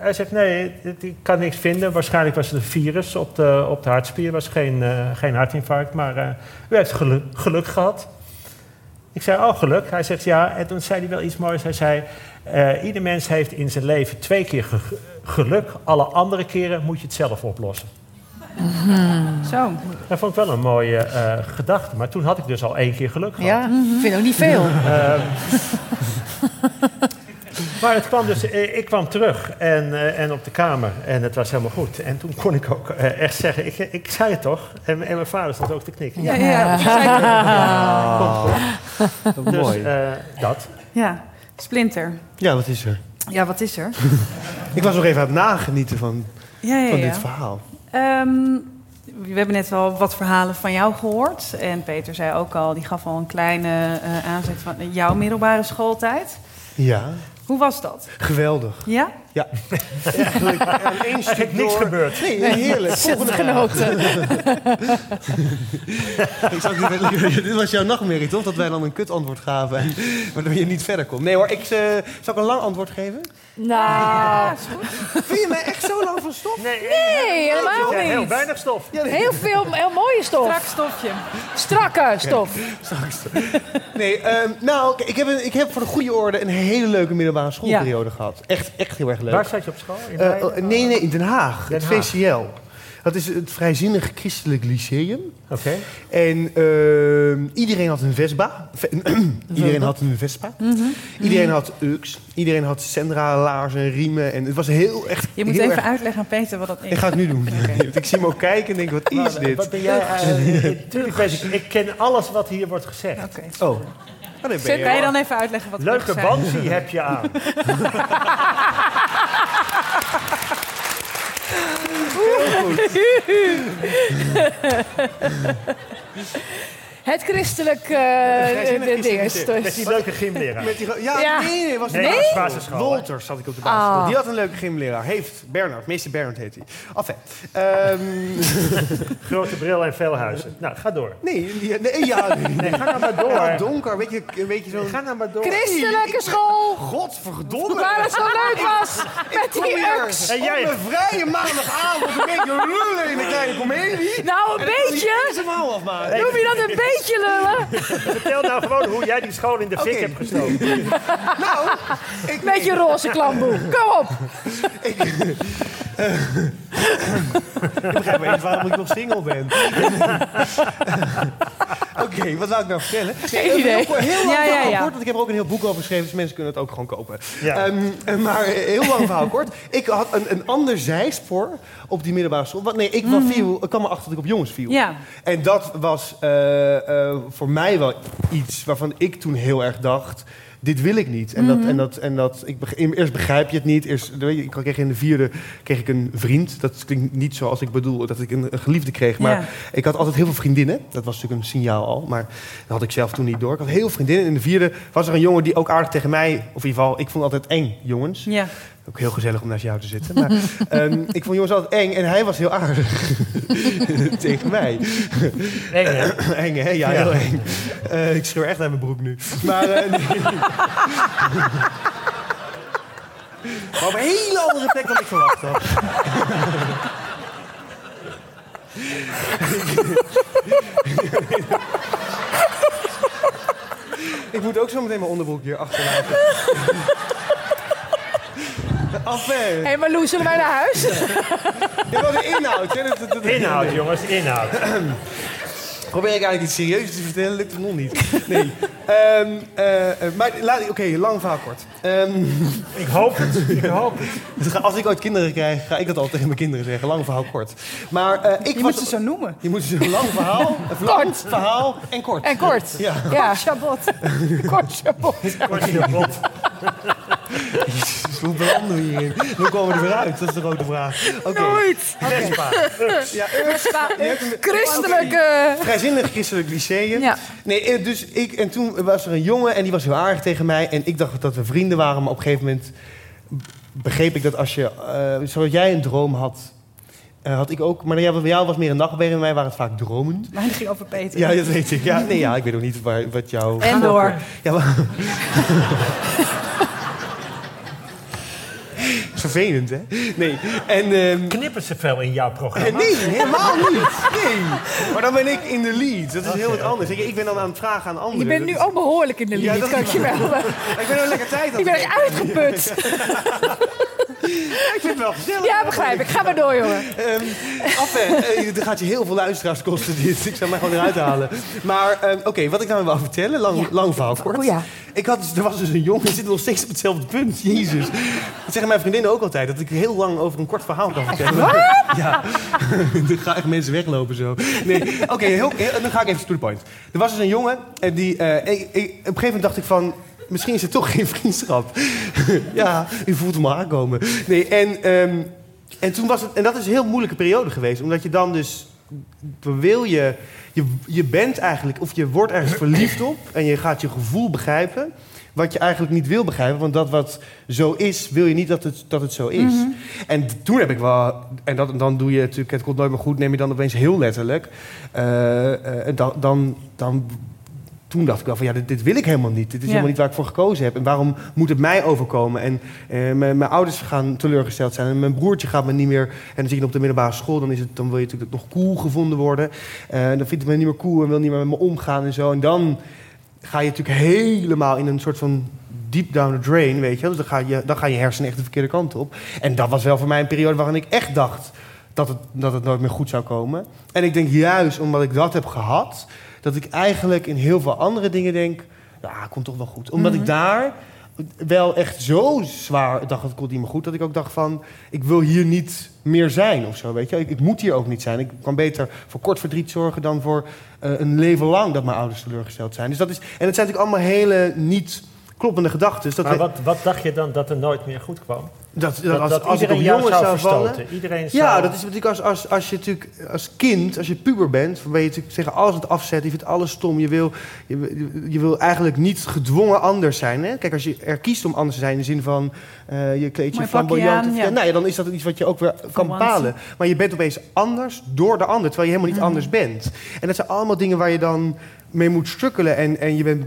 Hij zegt, nee, ik kan niks vinden. Waarschijnlijk was het een virus op de, op de hartspier. was geen, geen hartinfarct, maar u heeft geluk, geluk gehad. Ik zei, oh, geluk. Hij zegt, ja. En toen zei hij wel iets moois. Hij zei, ieder mens heeft in zijn leven twee keer ge- geluk. Alle andere keren moet je het zelf oplossen. Zo. Dat vond ik wel een mooie eh, gedachte. Maar toen had ik dus al één keer geluk gehad. Ja, ik vind ook niet veel. Ehm, maar het kwam dus, eh, ik kwam terug en, eh, en op de kamer en het was helemaal goed. En toen kon ik ook echt zeggen, ik, ik zei het toch? En, en mijn vader stond ook te knikken. Ja, ja, zeker. Wat Dus mooi. eh, dat. ja. Splinter. Ja, wat is er? Ja, wat is er? Ik was nog even aan het nagenieten van, Ja, ja, van dit verhaal. Ehm, we hebben net wel wat verhalen van jou gehoord. En Peter zei ook al, die gaf al een kleine eh, aanzet van jouw middelbare schooltijd. Ja, Hoe was dat? geweldig. Ja? Ja, eigenlijk één stuk niks door- gebeurd. Nee, heerlijk. Volgende. Genoten. Ik zag dit, dit was jouw nachtmerrie, toch? Dat wij dan een kut antwoord gaven, en, waardoor je niet verder komt. Nee hoor, ik, eh, zal ik een lang antwoord geven? Nou, Vind je mij echt zo lang van stof? Nee, nee, helemaal ja, heel niet. weinig stof. Ja, nee. Heel veel, heel mooie stof. Strak stofje. Strakke stof. Nee, ehm, nou, ik heb, een, ik heb voor de goede orde een hele leuke middelbare schoolperiode gehad. Echt, echt heel erg leuk. Waar zat je op school? In Eh, oh, nee, nee, in Den Haag. Den het Haag. VCL. Dat is het Vrijzinnig Christelijk Lyceum. Oké. En ehm, iedereen had een Vespa. Ve- iedereen had een Vespa. Mhm. Iedereen had UX. Iedereen had Sendra, laarzen en riemen. En het was heel echt. Je moet heel even erg- uitleggen aan Peter wat dat is. Ik ga het nu doen. ik zie hem ook kijken en denk, wat is Maar, dit? Wat ben jij? eh, Tuurlijk weet ik, ik ken alles wat hier wordt gezegd. Oké. Oh. Oh, je dan even uitleggen wat Leuke bansie heb je aan. heel. Het christelijk eh de- christelijk dingers. Met die leuke gymleraar. Met die, ja, Ja. nee, nee, was Nee, de basisschool? Wolters zat ik op de basisschool. Ah. Die had een leuke gymleraar. Heeft Bernard, meester Bernard heet hij. Enfin, ehm, Grote bril en veel huizen. Nou, ga door. nee, die- nee, ja, nee. Ga nou maar door. Ja, donker, weet je, een beetje zo'n... Ga nou maar door. Christelijke school. Godverdomme. Waar het zo leuk was. Met die ux. En jij- Op een vrije maandagavond een beetje lullen in een kleine komedie. Nou, een beetje. je zijn mouw afmaken. Noem je dat een beetje lullen? Vertel nou gewoon hoe jij die school in de fik hebt gestoken. Nou, ik, Met je roze klamboe. Kom op. ik begrijp eens waarom ik nog single ben. Oké, wat zou ik nou vertellen? Geen idee. Heel, heel lang Ja, ja, verhaal ja. kort, want ik heb er ook een heel boek over geschreven, dus mensen kunnen het ook gewoon kopen. Ja. Ehm, maar heel lang verhaal kort. Ik had een, een ander zijspoor op die middelbare school. Want nee, ik, was viel, ik kwam erachter dat ik op jongens viel. Ja. En dat was eh, eh, voor mij wel iets waarvan ik toen heel erg dacht... Dit wil ik niet. En dat, en dat, en dat, ik, eerst begrijp je het niet. Eerst, weet je, ik kreeg in de vierde kreeg ik een vriend. Dat klinkt niet zoals ik bedoel dat ik een, een geliefde kreeg. Maar Ja. ik had altijd heel veel vriendinnen. Dat was natuurlijk een signaal al. Maar dat had ik zelf toen niet door. Ik had heel veel vriendinnen. In de vierde was er een jongen die ook aardig tegen mij... Of in ieder geval, ik vond altijd eng jongens. Ja. Ook heel gezellig om naast jou te zitten. Maar ehm, ik vond jongens altijd eng. En hij was heel aardig tegen mij. Eng, hè? eng, hè? Ja, Ja. heel eng. Eh, ik schreeuw echt uit mijn broek nu. Maar, eh, nee. maar op een hele andere plek dan ik verwacht had. ik moet ook zo meteen mijn onderbroek hier achterlaten. Hé, maar Loes, zullen wij naar huis? Ja, de inhoud. hè, dat- dat- dat- Inhoud, jongens, inhoud. Probeer ik eigenlijk iets serieus te vertellen, lukt het nog niet. Nee. Ehm, eh, eh, maar laat- oké, lang verhaal kort. Ehm, Ik hoop het. Ik hoop het. als ik ooit kinderen krijg, ga ik dat al tegen mijn kinderen zeggen. Lang verhaal kort. Maar eh, ik Je was... moet ze zo noemen. Je moet ze een lang verhaal, een lang verhaal en kort. En kort. Ja. Ja, Chabot. kort chabot. Kort bot. Hoe belanden we hierin? Hoe komen we er weer uit? Dat is de grote vraag. Oké. Nooit. Vespa. Ja, hebt een- Christelijke. Vrijzinnig christelijk lyceum. Ja. Nee, eh, dus ik, en toen was er een jongen en die was heel aardig tegen mij. En ik dacht dat we vrienden waren, maar op een gegeven moment begreep ik dat als je, eh zoals jij een droom had, Eh, had ik ook, maar ja, bij jou was meer een nachtmerrie, bij mij waren het vaak dromen. Maar het ging over Peter. Ja, dat weet ik. Ja, nee, ja, ik weet ook niet waar, wat jouw... En door. Ja, maar... Vervelend, hè? Nee. En, ehm, Knippen ze veel in jouw programma? Nee, helemaal niet. Nee. Maar dan ben ik in de lead. Dat is heel wat anders. Ik, ik ben dan aan het vragen aan anderen. Je bent nu ook behoorlijk in de Ja, lead, dat kan ik je wel. Ik ben er lekker tijd aan Ik ben het echt uitgeput. Ik vind het wel gezellig. Ja, begrijp ik. Ga maar door, jongen. Ehm af, eh, het gaat je heel veel luisteraars kosten dit. Ik zou mij gewoon eruit halen. Maar ehm, oké, wat ik nou wil vertellen, lang, lang verhaal kort. Oh ja. Ik had, dus- er was dus een jongen, die zit nog steeds op hetzelfde punt. Jezus. Dat zeggen mijn vriendinnen ook altijd, dat ik heel lang over een kort verhaal kan vertellen. Wat? Ja. dan echt mensen weglopen zo. Nee, oké, heel, heel- dan ga ik even to the point. Er was dus een jongen en die, eh, ik, ik- op een gegeven moment dacht ik van... Misschien is het toch geen vriendschap. ja, u voelt hem al aankomen. Nee, en, ehm, en toen was het... En dat is een heel moeilijke periode geweest. Omdat je dan dus... Wil je, je... Je bent eigenlijk... Of je wordt ergens verliefd op. En je gaat je gevoel begrijpen. Wat je eigenlijk niet wil begrijpen. Want dat wat zo is, wil je niet dat het, dat het zo is. En toen heb ik wel... En dat, dan doe je natuurlijk... Het komt nooit meer goed. Neem je dan opeens heel letterlijk. Eh, eh, dan... dan, dan toen dacht ik wel van ja, dit, dit wil ik helemaal niet. Dit is Ja. helemaal niet waar ik voor gekozen heb. En waarom moet het mij overkomen? En eh, mijn, mijn ouders gaan teleurgesteld zijn. En mijn broertje gaat me niet meer... En dan zie je op de middelbare school... dan, is het, dan wil je natuurlijk nog cool gevonden worden. Eh, dan vindt het me niet meer cool en wil niet meer met me omgaan en zo. En dan ga je natuurlijk helemaal in een soort van deep down the drain, weet je. Dus dan, ga je, dan gaan je hersenen echt de verkeerde kant op. En dat was wel voor mij een periode waarin ik echt dacht... dat het, dat het nooit meer goed zou komen. En ik denk juist omdat ik dat heb gehad... dat ik eigenlijk in heel veel andere dingen denk... ja, komt toch wel goed. Omdat ik daar wel echt zo zwaar dacht, het komt niet meer goed... dat ik ook dacht van, ik wil hier niet meer zijn of zo, weet je. Ik, ik moet hier ook niet zijn. Ik kan beter voor kort verdriet zorgen dan voor eh, een leven lang... dat mijn ouders teleurgesteld zijn. Dus dat is, en het zijn natuurlijk allemaal hele niet kloppende gedachten. Dus dat Maar wat, wat dacht je dan dat er nooit meer goed kwam? Dat, dat, Dat, als, dat als ik op jongens zou zou vallen... Ja, dat is natuurlijk als, als, als je natuurlijk als kind, als je puber bent, dan ben je natuurlijk tegen alles aan het afzetten. Je vindt alles stom. Je wil, je, je wil eigenlijk niet gedwongen anders zijn. Hè? Kijk, als je er kiest om anders te zijn in de zin van eh, je kleed je Mooi pakje flamboyant. ja. nou ja, dan is dat iets wat je ook weer kan bepalen. Maar je bent opeens anders door de ander, terwijl je helemaal niet anders bent. En dat zijn allemaal dingen waar je dan mee moet strukkelen. En, en je bent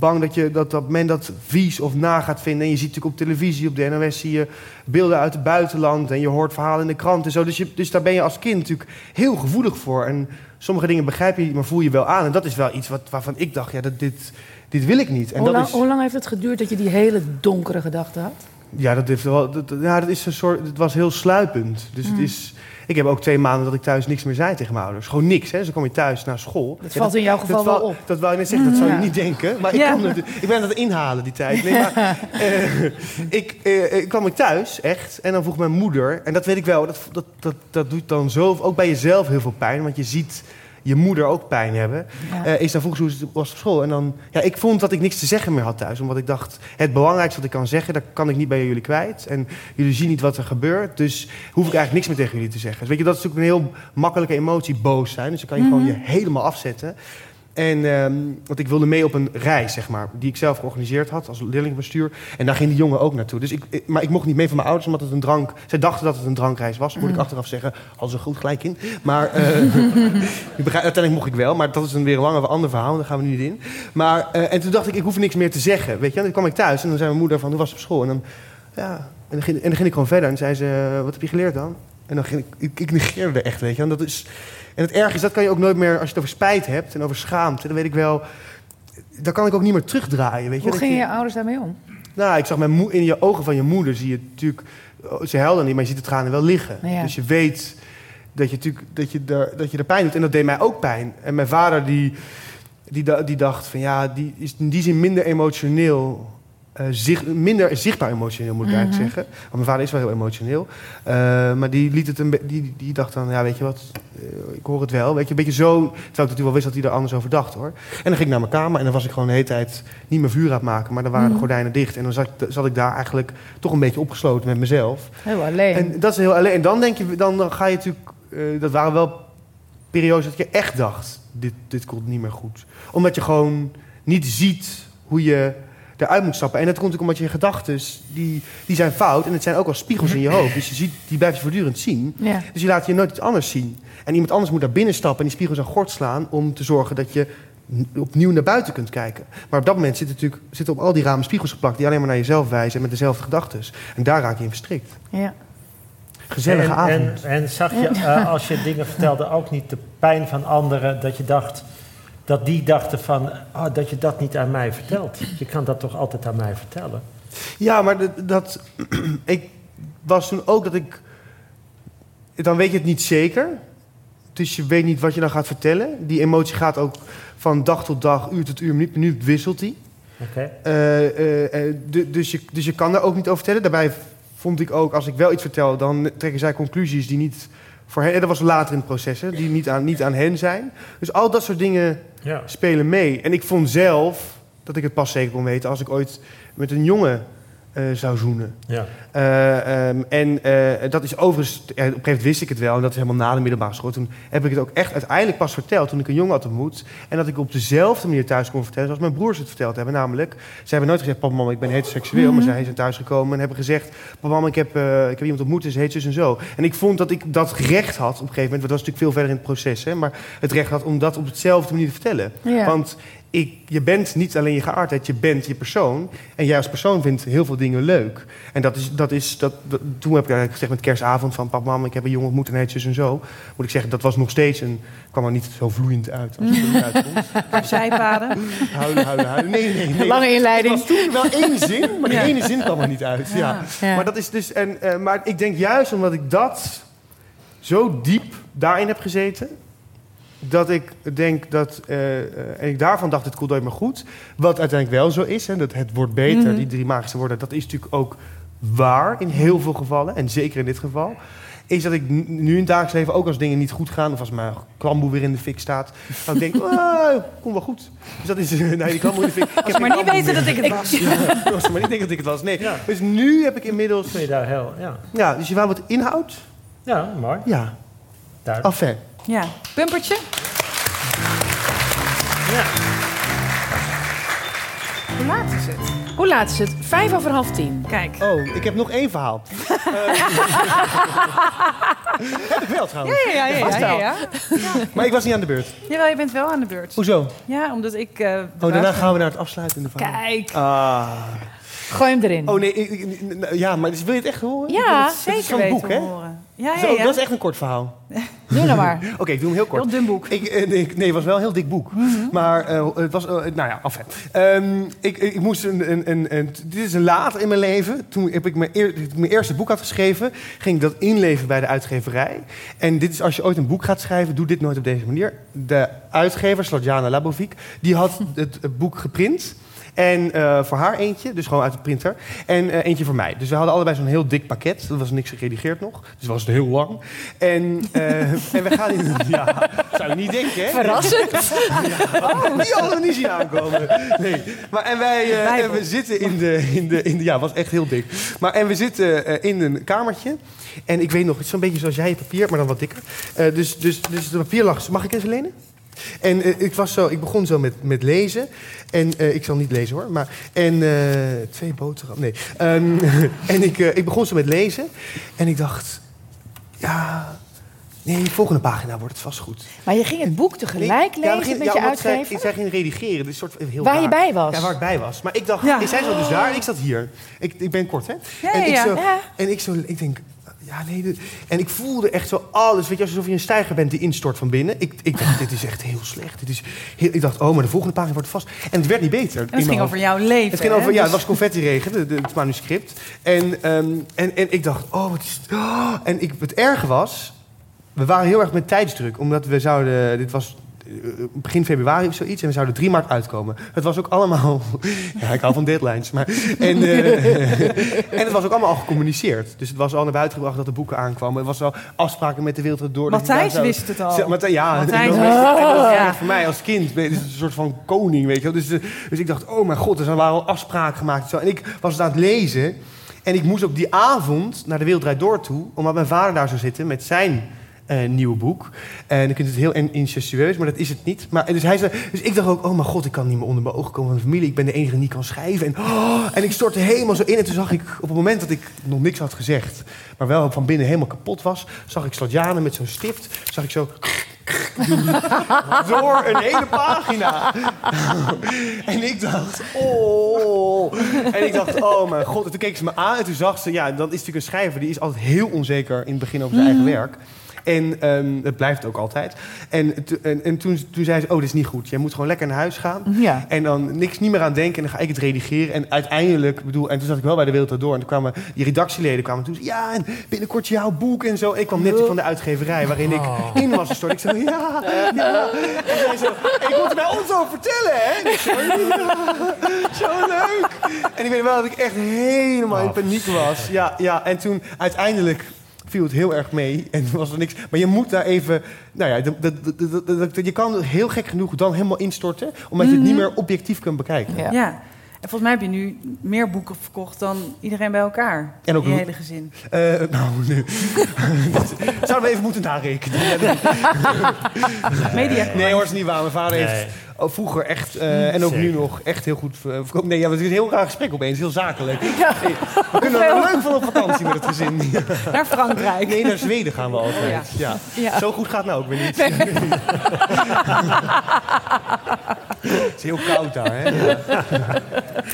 bang dat, je, dat, dat men dat vies of na gaat vinden. En je ziet natuurlijk op televisie, op de NOS, zie je beelden uit het buitenland. En je hoort verhalen in de krant en zo. Dus, je, dus daar ben je als kind natuurlijk heel gevoelig voor. En sommige dingen begrijp je niet, maar voel je wel aan. En dat is wel iets wat, waarvan ik dacht, ja, dat, dit, dit wil ik niet. En Hoe dat lang, is, hoe lang heeft het geduurd dat je die hele donkere gedachte had? ja, dat, heeft wel, dat, ja, dat is een soort. Het was heel sluipend. Dus Mm. het is. Ik heb ook twee maanden dat ik thuis niks meer zei tegen mijn ouders. Gewoon niks. Hè. Dus dan kom je thuis naar school. Dat Ja, valt in jouw geval dat wel op. Dat wou je net zeggen, dat zou je niet denken. Maar ik, kan het, ik ben aan het inhalen die tijd. Nee, maar, eh, ik, eh, ik kwam ik thuis, echt. En dan vroeg mijn moeder, en dat weet ik wel, dat, dat, dat, dat doet dan zo, ook bij jezelf heel veel pijn. Want je ziet je moeder ook pijn hebben. Ja. Eh, is dan vroeg ze hoe het was op school. En dan, ja, ik vond dat ik niks te zeggen meer had thuis. Omdat ik dacht, het belangrijkste wat ik kan zeggen, dat kan ik niet bij jullie kwijt. En jullie zien niet wat er gebeurt. Dus hoef ik eigenlijk niks meer tegen jullie te zeggen. Dus weet je, dat is natuurlijk een heel makkelijke emotie, boos zijn. Dus dan kan je gewoon je helemaal afzetten. En, ehm, want ik wilde mee op een reis, zeg maar, die ik zelf georganiseerd had als leerlingenbestuur. En daar ging die jongen ook naartoe. Dus ik, ik- maar ik mocht niet mee van mijn ouders, omdat het een drank... Zij dachten dat het een drankreis was, moet ik achteraf zeggen. Hadden ze goed gelijk in. Maar eh, uiteindelijk mocht ik wel, maar dat is een weer een lange, ander verhaal. Daar gaan we nu niet in. Maar, eh, en toen dacht ik, ik hoef niks meer te zeggen. Weet je? En dan kwam ik thuis en dan zei mijn moeder van, hoe was het op school? En dan, ja, en dan, ging, en dan ging ik gewoon verder. En zei ze, wat heb je geleerd dan? En dan ging ik, ik, ik negeerde echt, weet je. En dat is... En het erg is, dat kan je ook nooit meer, als je het over spijt hebt en over schaamte, dan weet ik wel, dan kan ik ook niet meer terugdraaien. Weet je? Hoe gingen je- je ouders daarmee om? Nou, ik zag mijn moe- in je ogen van je moeder zie je natuurlijk, oh, ze huilde niet, maar je ziet de tranen wel liggen. Ja. Dus je weet dat je, natuurlijk, dat, je er, dat je er pijn doet. En dat deed mij ook pijn. En mijn vader die, die, die dacht van ja, die is in die zin minder emotioneel. Eh, zich, minder zichtbaar emotioneel, moet ik eigenlijk zeggen. Want mijn vader is wel heel emotioneel. Eh, maar die, liet het een die, die dacht dan, ja, weet je wat, eh, ik hoor het wel. Weet je, een beetje zo, terwijl ik natuurlijk wel wist dat hij er anders over dacht, hoor. En dan ging ik naar mijn kamer en dan was ik gewoon de hele tijd niet meer vuur aan het maken. Maar dan waren de gordijnen dicht. En dan zat, ik- zat ik daar eigenlijk toch een beetje opgesloten met mezelf. Heel alleen. En dat is heel alleen. En dan denk je, dan, dan ga je natuurlijk. dat waren wel periodes dat je echt dacht: dit, dit komt niet meer goed. Omdat je gewoon niet ziet hoe je. Eruit moet stappen. En dat komt ook omdat je gedachten, die, die zijn fout. En het zijn ook al spiegels in je hoofd. Dus je ziet, die blijf je voortdurend zien. Ja. Dus je laat je nooit iets anders zien. En iemand anders moet daar binnen stappen en die spiegels aan gort slaan... om te zorgen dat je opnieuw naar buiten kunt kijken. Maar op dat moment zitten natuurlijk zitten op al die ramen spiegels geplakt... die alleen maar naar jezelf wijzen en met dezelfde gedachten. En daar raak je in verstrikt. Ja. Gezellige en, avond. En, en zag je, eh, als je dingen vertelde, ook niet de pijn van anderen, dat je dacht, dat die dachten van, oh, dat je dat niet aan mij vertelt. Je kan dat toch altijd aan mij vertellen? Ja, maar dat, dat ik was toen ook dat ik. Dan weet je het niet zeker. Dus je weet niet wat je dan gaat vertellen. Die emotie gaat ook van dag tot dag, uur tot uur, minuut per minuut wisselt die. Oké? Eh, eh, eh, du- dus, je, dus je kan daar ook niet over vertellen. Daarbij vond ik ook, als ik wel iets vertel, dan trekken zij conclusies die niet voor hen. en Dat was later in het proces, hè, die niet aan, niet aan hen zijn. Dus al dat soort dingen Ja. spelen mee. En ik vond zelf dat ik het pas zeker kon weten als ik ooit met een jongen eh, zou zoenen. ja. Eh, ehm, en eh, dat is overigens, ja, op een gegeven moment wist ik het wel, en dat is helemaal na de middelbare school. Toen heb ik het ook echt uiteindelijk pas verteld toen ik een jongen had ontmoet. En dat ik op dezelfde manier thuis kon vertellen zoals mijn broers het verteld hebben. Namelijk, ze hebben nooit gezegd, papa, mama, ik ben heteroseksueel. Maar zij zijn thuisgekomen en hebben gezegd, papa, mama, ik heb, ik heb iemand ontmoet, is heet zus en zo. En ik vond dat ik dat recht had op een gegeven moment, want dat was natuurlijk veel verder in het proces, hè, maar het recht had om dat op dezelfde manier te vertellen. Ja. Want ik, je bent niet alleen je geaardheid, je bent je persoon. En jij als persoon vindt heel veel dingen leuk. En dat is, dat is dat, dat- toen heb ik eigenlijk gezegd met kerstavond van papa, mam, ik heb een jongen ontmoet en zus en zo. Moet ik zeggen, dat was nog steeds een, kwam er niet zo vloeiend uit als het er uitkomt. Zijpaden. Huilen, huilen, huilen. Nee, nee, nee. Lange inleiding. Het was toen wel één zin, maar die Ja. ene zin kwam er niet uit. Ja. Ja. Maar dat is dus, en, eh, maar ik denk juist omdat ik dat zo diep daarin heb gezeten, dat ik denk dat, eh, eh, en ik daarvan dacht, het komt nooit meer goed. Wat uiteindelijk wel zo is, hè, dat het wordt beter, Mhm. die drie magische woorden, dat is natuurlijk ook waar in heel veel gevallen, en zeker in dit geval. Is dat ik nu in het dagelijks leven, ook als dingen niet goed gaan, of als mijn klamboe weer in de fik staat, dan denk ik, ah, komt wel goed. Dus dat is, nee, die klamboe in de fik. Ik heb Als maar niet weten dat ik het was. Ja, als ze maar niet denken dat ik het was. Nee. Ja. Dus nu heb ik inmiddels. Je daar heel, ja. Ja, dus je wou wat inhoud? Ja, mooi. Ja. Daar. Enfin. Ja. Pumpertje? Ja. Hoe laat is het? Hoe laat is het? Vijf over half tien. Kijk. Oh, ik heb nog één verhaal. Heb ik wel trouwens. Ja, ja, ja. Ja, wel. ja. Maar ik was niet aan de beurt. Jawel, je bent wel aan de beurt. Hoezo? Ja, omdat ik... eh, Oh, daarna gaan we naar het afsluitende verhaal. Kijk. Ah. Gooi hem erin. Oh nee, ik- ik- ik- ja, maar dus wil je het echt horen? Ja, Het is Zeker van weten het boek, hè? horen. Ja, ja, Zo. Dat is echt een kort verhaal. Doe nou maar. Oké, ik doe hem heel kort. Heel dun boek. Ik, eh, nee, ik- nee, het was wel een heel dik boek. Maar eh, het was, eh, nou ja, af. Ehm ik, ik moest een, een, een, een- dit is een later in mijn leven. Toen heb ik mijn, eer- mijn eerste boek had geschreven, ging ik dat inleveren bij de uitgeverij. En dit is als je ooit een boek gaat schrijven, doe dit nooit op deze manier. De uitgever, Sladjana Labovic, die had het boek geprint. En eh, voor haar eentje, dus gewoon uit de printer. En eh, eentje voor mij. Dus we hadden allebei zo'n heel dik pakket. Er was niks geredigeerd nog. Dus was het heel lang. En, eh, en we gaan in... Ja, zou je niet denken, hè? Verrassend. Oh, die hadden we niet zien aankomen. Nee. Maar en wij en we zitten in de, in de, in de... Ja, het was echt heel dik. Maar en we zitten in een kamertje. En ik weet nog, het is zo'n beetje zoals jij je papier, maar dan wat dikker. Dus, dus, dus het papier lag... Mag ik even lenen? En eh, ik, was zo, ik begon zo met, met lezen. En eh, ik zal niet lezen hoor. Maar, en eh, twee boterham. Nee. Ehm, en ik, ik begon zo met lezen. En ik dacht... Ja... Nee, volgende pagina wordt het vast goed. Maar je ging het boek tegelijk ja, lezen met ja, je omdat zij- uitgever? Zij ging redigeren. Dus soort heel Waar je bij was? Ja, waar ik bij was. Maar ik dacht, Ja. zij zo dus daar en ik zat hier. Ik, ik ben kort, hè? Ja, en, ik zo, en ik zo, ik denk, ja, nee. dit- En ik voelde echt zo alles, weet je, alsof je een stijger bent die instort van binnen. Ik, ik dacht, dit is echt heel slecht. Dit is heel, ik dacht, oh, maar de volgende pagina wordt vast. En het werd niet beter. En het ging over jouw leven. Het ging hè? over, ja, het Dus- was confetti-regen, de, de- het manuscript. En, ehm, en, en ik dacht, oh, wat is... oh. En ik, het erge was, we waren heel erg met tijdsdruk. Omdat we zouden, dit was begin februari of zoiets. En we zouden 3 maart uitkomen. Het was ook allemaal, ja, ik hou van deadlines. Maar, en, eh, en het was ook allemaal al gecommuniceerd. Dus het was al naar buiten gebracht dat de boeken aankwamen. Er was al afspraken met de wereld door. Matthijs zou- wist het al. Matthijs, ja, Matthijs wist het Ja. echt voor mij als kind dus een soort van koning, weet je wel. Dus, eh, dus ik dacht, oh mijn god, dus er waren al afspraken gemaakt. en Zo. En ik was het aan het lezen. En ik moest ook die avond naar de Wereld Door toe, omdat mijn vader daar zou zitten met zijn eh, nieuwe boek. En dan kunt het heel in- incestueus, maar dat is het niet. Maar, dus, hij zei, dus ik dacht ook, oh mijn god, ik kan niet meer onder mijn ogen komen van de familie. Ik ben de enige die niet kan schrijven. En, oh, en ik stortte helemaal zo in. En toen zag ik, op het moment dat ik nog niks had gezegd... maar wel van binnen helemaal kapot was... zag ik Sladjane met zo'n stift, zag ik zo... door een hele pagina. en ik dacht, oh. En ik dacht, oh mijn god. En toen keek ze me aan en toen zag ze, ja, dat is natuurlijk een schrijver... die is altijd heel onzeker in het begin over zijn eigen werk. En ehm het blijft ook altijd. En, to- en, en toen, toen zei ze, oh, dit is niet goed. Jij moet gewoon lekker naar huis gaan. Ja. En dan niks niet meer aan denken. En dan ga ik het redigeren. En uiteindelijk, bedoel, en toen zat ik wel bij de Wereld door. En toen kwamen die redactieleden kwamen toen. Ja, en binnenkort jouw boek en zo. Ik kwam net van de uitgeverij waarin ik in was gestort. Ik zei, ja, ja. En zij zo, ik moet het bij ons over vertellen, hè? En ik zo, ja, zo leuk. En ik weet wel dat ik echt helemaal in paniek was. Ja, ja. En toen uiteindelijk viel het heel erg mee en was er niks. Maar je moet daar even, nou ja, dat, dat, dat, dat- dat- je kan heel gek genoeg dan helemaal instorten, omdat je het niet meer objectief kunt bekijken. Ja. Ja. En volgens mij heb je nu meer boeken verkocht dan iedereen bij elkaar. En ook in je hele gezin. Eh, nou, nu. Zouden we even moeten narekenen. Media. Nee hoor, dat is niet waar. Mijn vader Nee. heeft ook vroeger echt, eh, en ook nu nog, echt heel goed eh. Nee, ja, het is een heel raar gesprek opeens, heel zakelijk. We kunnen er leuk van op vakantie met het gezin. Naar Frankrijk. Nee, naar Zweden gaan we altijd. Ja. Ja. Zo goed gaat het nou ook weer niet. het is heel koud daar, hè? Ja.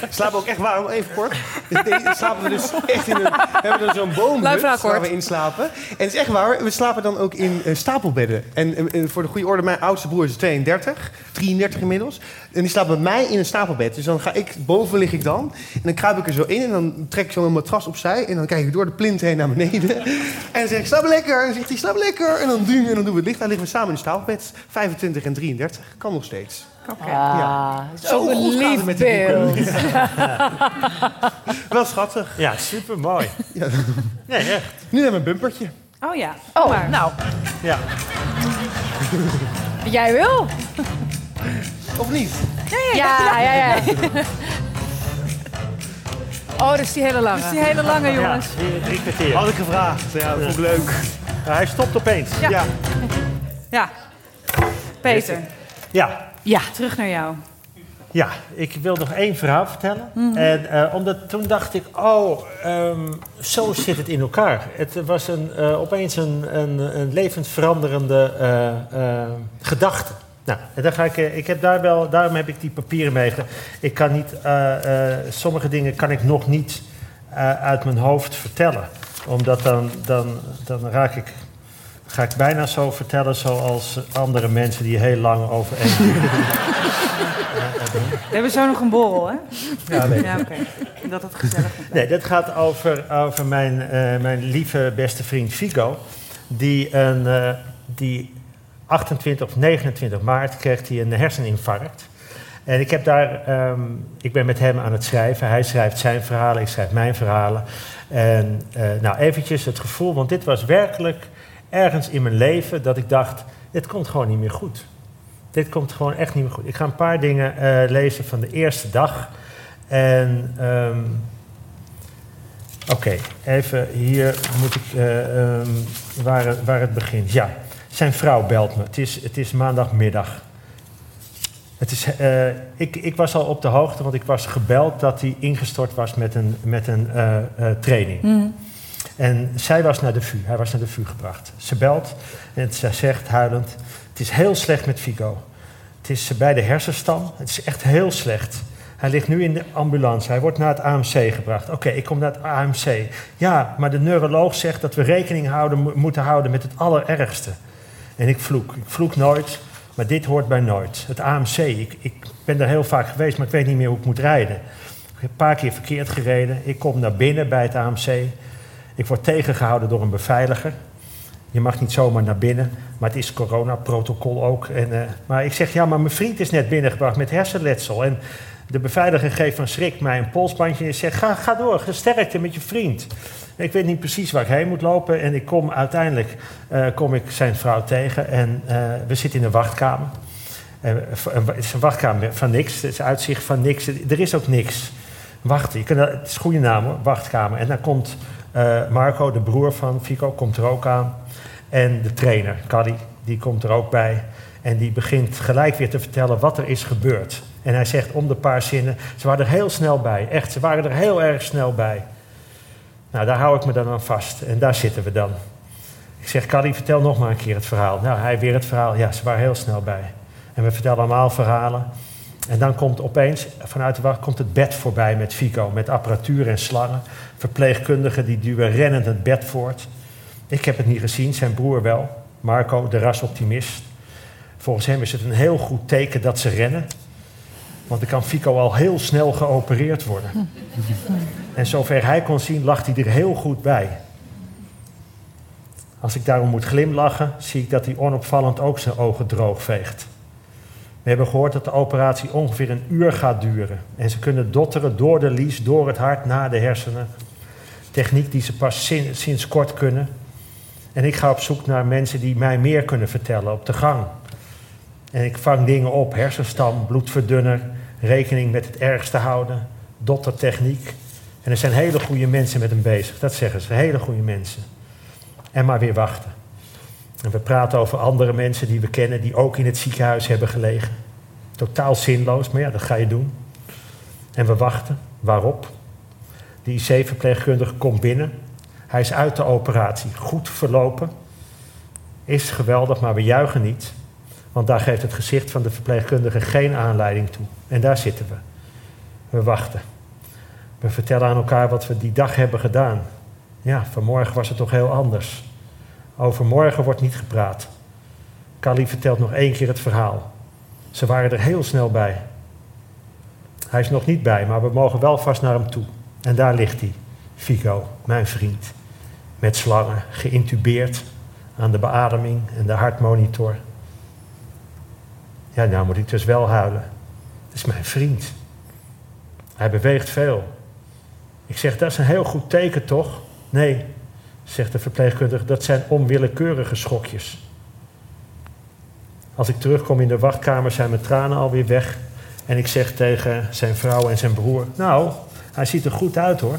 Slapen ook echt warm, even kort. Nee, slapen we dus echt in een... We hebben dan zo'n boomhut waar we in slapen. En het is echt waar, we slapen dan ook in eh, stapelbedden. En voor de goede orde, mijn oudste broer is 32, 33 inmiddels. En die slaapt bij mij in een stapelbed. Dus dan ga ik, boven lig ik dan. En dan kruip ik er zo in en dan trek ik zo een matras opzij. En dan kijk ik door de plint heen naar beneden. En dan zeg ik, slaap lekker. En dan zegt hij, slaap lekker. En dan doen en dan doen we het licht. Dan liggen we samen in een stapelbed. 25 en 33. Kan nog steeds. Oké. Ah, Zo een gaat het lief met. Wel schattig. Ja, super mooi. Ja. Nee, echt. Nu hebben we een bumpertje. Oh ja. Oh, maar. nou, Ja. jij wil? Of niet? Ja, ja, ja. Oh, dat is die hele lange. Dat is die hele lange, Ja, jongens. drie, drie kwartier. Had ik gevraagd. Ja, dat vond ik leuk. Ja, hij stopt opeens. Ja. Ja. Ja. Peter, Ja. Ja. terug naar jou. Ja, ik wil nog één verhaal vertellen. En eh, omdat toen dacht ik, oh, ehm, zo zit het in elkaar. Het was een, eh, opeens een, een, een levensveranderende eh, eh, gedachte. Nou, en dan ga ik, eh, ik heb daar wel, daarom heb ik die papieren mee. Ik kan niet, eh, eh, sommige dingen kan ik nog niet uit mijn hoofd vertellen. Omdat dan, dan, dan raak ik, ga ik bijna zo vertellen zoals andere mensen die heel lang over één We hebben zo nog een borrel, hè? Ja, ik. Ja, oké. Dat het gezellig Nee, dat gaat over, over mijn, mijn lieve beste vriend Figo. Die, een, die 28 of 29 maart kreeg hij een herseninfarct. En ik, heb daar, ehm, ik ben met hem aan het schrijven. Hij schrijft zijn verhalen, ik schrijf mijn verhalen. En eh, nou, eventjes het gevoel, want dit was werkelijk ergens in mijn leven dat ik dacht, dit komt gewoon niet meer goed. Dit komt gewoon echt niet meer goed. Ik ga een paar dingen eh, lezen van de eerste dag. En ehm, Oké, even hier moet ik, eh, ehm, waar, waar het begint. Ja, zijn vrouw belt me. Het is, het is maandagmiddag. Het is, eh, ik, ik was al op de hoogte, want ik was gebeld dat hij ingestort was met een, met een eh, eh, training. En zij was naar de VU, hij was naar de VU gebracht. Ze belt en ze zegt huilend, het is heel slecht met Figo. Het is bij de hersenstam, het is echt heel slecht. Hij ligt nu in de ambulance, hij wordt naar het AMC gebracht. Oké, ik kom naar het AMC. Ja, maar de neuroloog zegt dat we rekening houden, mo- moeten houden met het allerergste. En ik vloek, ik vloek nooit, maar dit hoort bij nooit. Het AMC, ik, ik ben daar heel vaak geweest, maar ik weet niet meer hoe ik moet rijden. Ik heb een paar keer verkeerd gereden. Ik kom naar binnen bij het AMC. Ik word tegengehouden door een beveiliger. Je mag niet zomaar naar binnen, maar het is coronaprotocol ook. En, eh, maar ik zeg, ja, maar mijn vriend is net binnengebracht met hersenletsel. En de beveiliger geeft van schrik mij een polsbandje en zegt, ga, ga door, sterkte met je vriend. Ik weet niet precies waar ik heen moet lopen en ik kom uiteindelijk eh, kom ik zijn vrouw tegen en eh, we zitten in een wachtkamer. Eh, het is een wachtkamer van niks, het is uitzicht van niks, er is ook niks. Wachten, je het is een goede naam hoor, wachtkamer. En dan komt Marco, de broer van Fico, komt er ook aan. En de trainer, Caddy, die komt er ook bij. En die begint gelijk weer te vertellen wat er is gebeurd. En hij zegt om de paar zinnen, ze waren er heel snel bij. Echt, ze waren er heel erg snel bij. Nou, daar hou ik me dan aan vast. En daar zitten we dan. Ik zeg, Caddy, vertel nog maar een keer het verhaal. Nou, hij weer het verhaal. Ja, ze waren heel snel bij. En we vertellen allemaal verhalen. En dan komt opeens vanuit de wacht komt het bed voorbij met Fico. Met apparatuur en slangen. Verpleegkundigen die duwen rennend het bed voort. Ik heb het niet gezien, zijn broer wel. Marco, de rasoptimist. Volgens hem is het een heel goed teken dat ze rennen. Want dan kan Fico al heel snel geopereerd worden. En zover hij kon zien, lag hij er heel goed bij. Als ik daarom moet glimlachen, zie ik dat hij onopvallend ook zijn ogen droog veegt. We hebben gehoord dat de operatie ongeveer een uur gaat duren. En ze kunnen dotteren door de lies, door het hart, naar de hersenen. Techniek die ze pas sinds, sinds kort kunnen. En ik ga op zoek naar mensen die mij meer kunnen vertellen op de gang. En ik vang dingen op, hersenstam, bloedverdunner, rekening met het ergste houden, dottertechniek. En er zijn hele goede mensen met hem bezig, dat zeggen ze, hele goede mensen. En maar weer wachten. En we praten over andere mensen die we kennen die ook in het ziekenhuis hebben gelegen. Totaal zinloos, maar ja, dat ga je doen. En we wachten. Waarop? De IC-verpleegkundige komt binnen. Hij is uit de operatie. Goed verlopen. Is geweldig, maar we juichen niet. Want daar geeft het gezicht van de verpleegkundige geen aanleiding toe. En daar zitten we. We wachten. We vertellen aan elkaar wat we die dag hebben gedaan. Ja, vanmorgen was het toch heel anders. Over morgen wordt niet gepraat. Kali vertelt nog één keer het verhaal. Ze waren er heel snel bij. Hij is nog niet bij, maar we mogen wel vast naar hem toe. En daar ligt hij, Fico, mijn vriend. Met slangen, geïntubeerd aan de beademing en de hartmonitor. Ja, nou moet ik dus wel huilen. Het is mijn vriend. Hij beweegt veel. Ik zeg, dat is een heel goed teken, toch? Nee, zegt de verpleegkundige, dat zijn onwillekeurige schokjes. Als ik terugkom in de wachtkamer zijn mijn tranen alweer weg. En ik zeg tegen zijn vrouw en zijn broer, nou, hij ziet er goed uit hoor.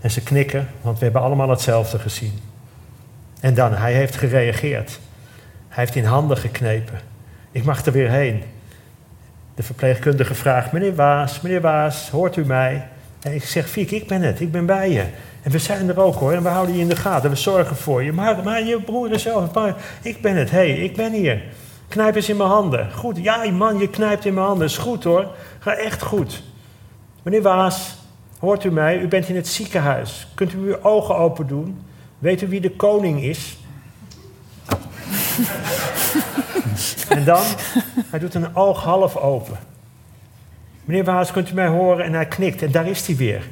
En ze knikken, want we hebben allemaal hetzelfde gezien. En dan, hij heeft gereageerd. Hij heeft in handen geknepen. Ik mag er weer heen. De verpleegkundige vraagt, meneer Waas, meneer Waas, hoort u mij? En ik zeg, Fiek, ik ben het, ik ben bij je. En we zijn er ook hoor, en we houden je in de gaten, we zorgen voor je. Maar, je broer is zelf, ik ben het, hé, hey, ik ben hier. Knijp eens in mijn handen. Goed, ja man, je knijpt in mijn handen, is goed hoor. Ga echt goed. Meneer Waas, hoort u mij? U bent in het ziekenhuis. Kunt u uw ogen open doen? Weet u wie de koning is? En dan, hij doet een oog half open. Meneer Waas, kunt u mij horen? En hij knikt. En daar is hij weer.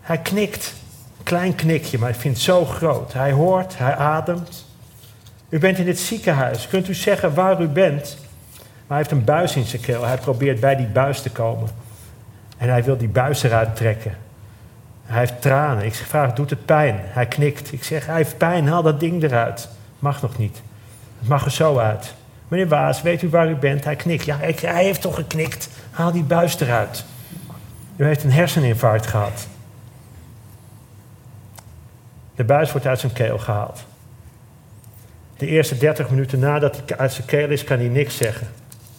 Hij knikt. Klein knikje, maar ik vind het zo groot. Hij hoort, hij ademt. U bent in het ziekenhuis. Kunt u zeggen waar u bent? Maar hij heeft een buis in zijn keel. Hij probeert bij die buis te komen. En hij wil die buis eruit trekken. Hij heeft tranen. Ik vraag, doet het pijn? Hij knikt. Ik zeg, hij heeft pijn, haal dat ding eruit. Mag nog niet. Het mag er zo uit. Meneer Waas, weet u waar u bent? Hij knikt. Ja, hij heeft toch geknikt. Haal die buis eruit. U heeft een herseninfarct gehad. De buis wordt uit zijn keel gehaald. De eerste 30 minuten nadat hij uit zijn keel is, kan hij niks zeggen.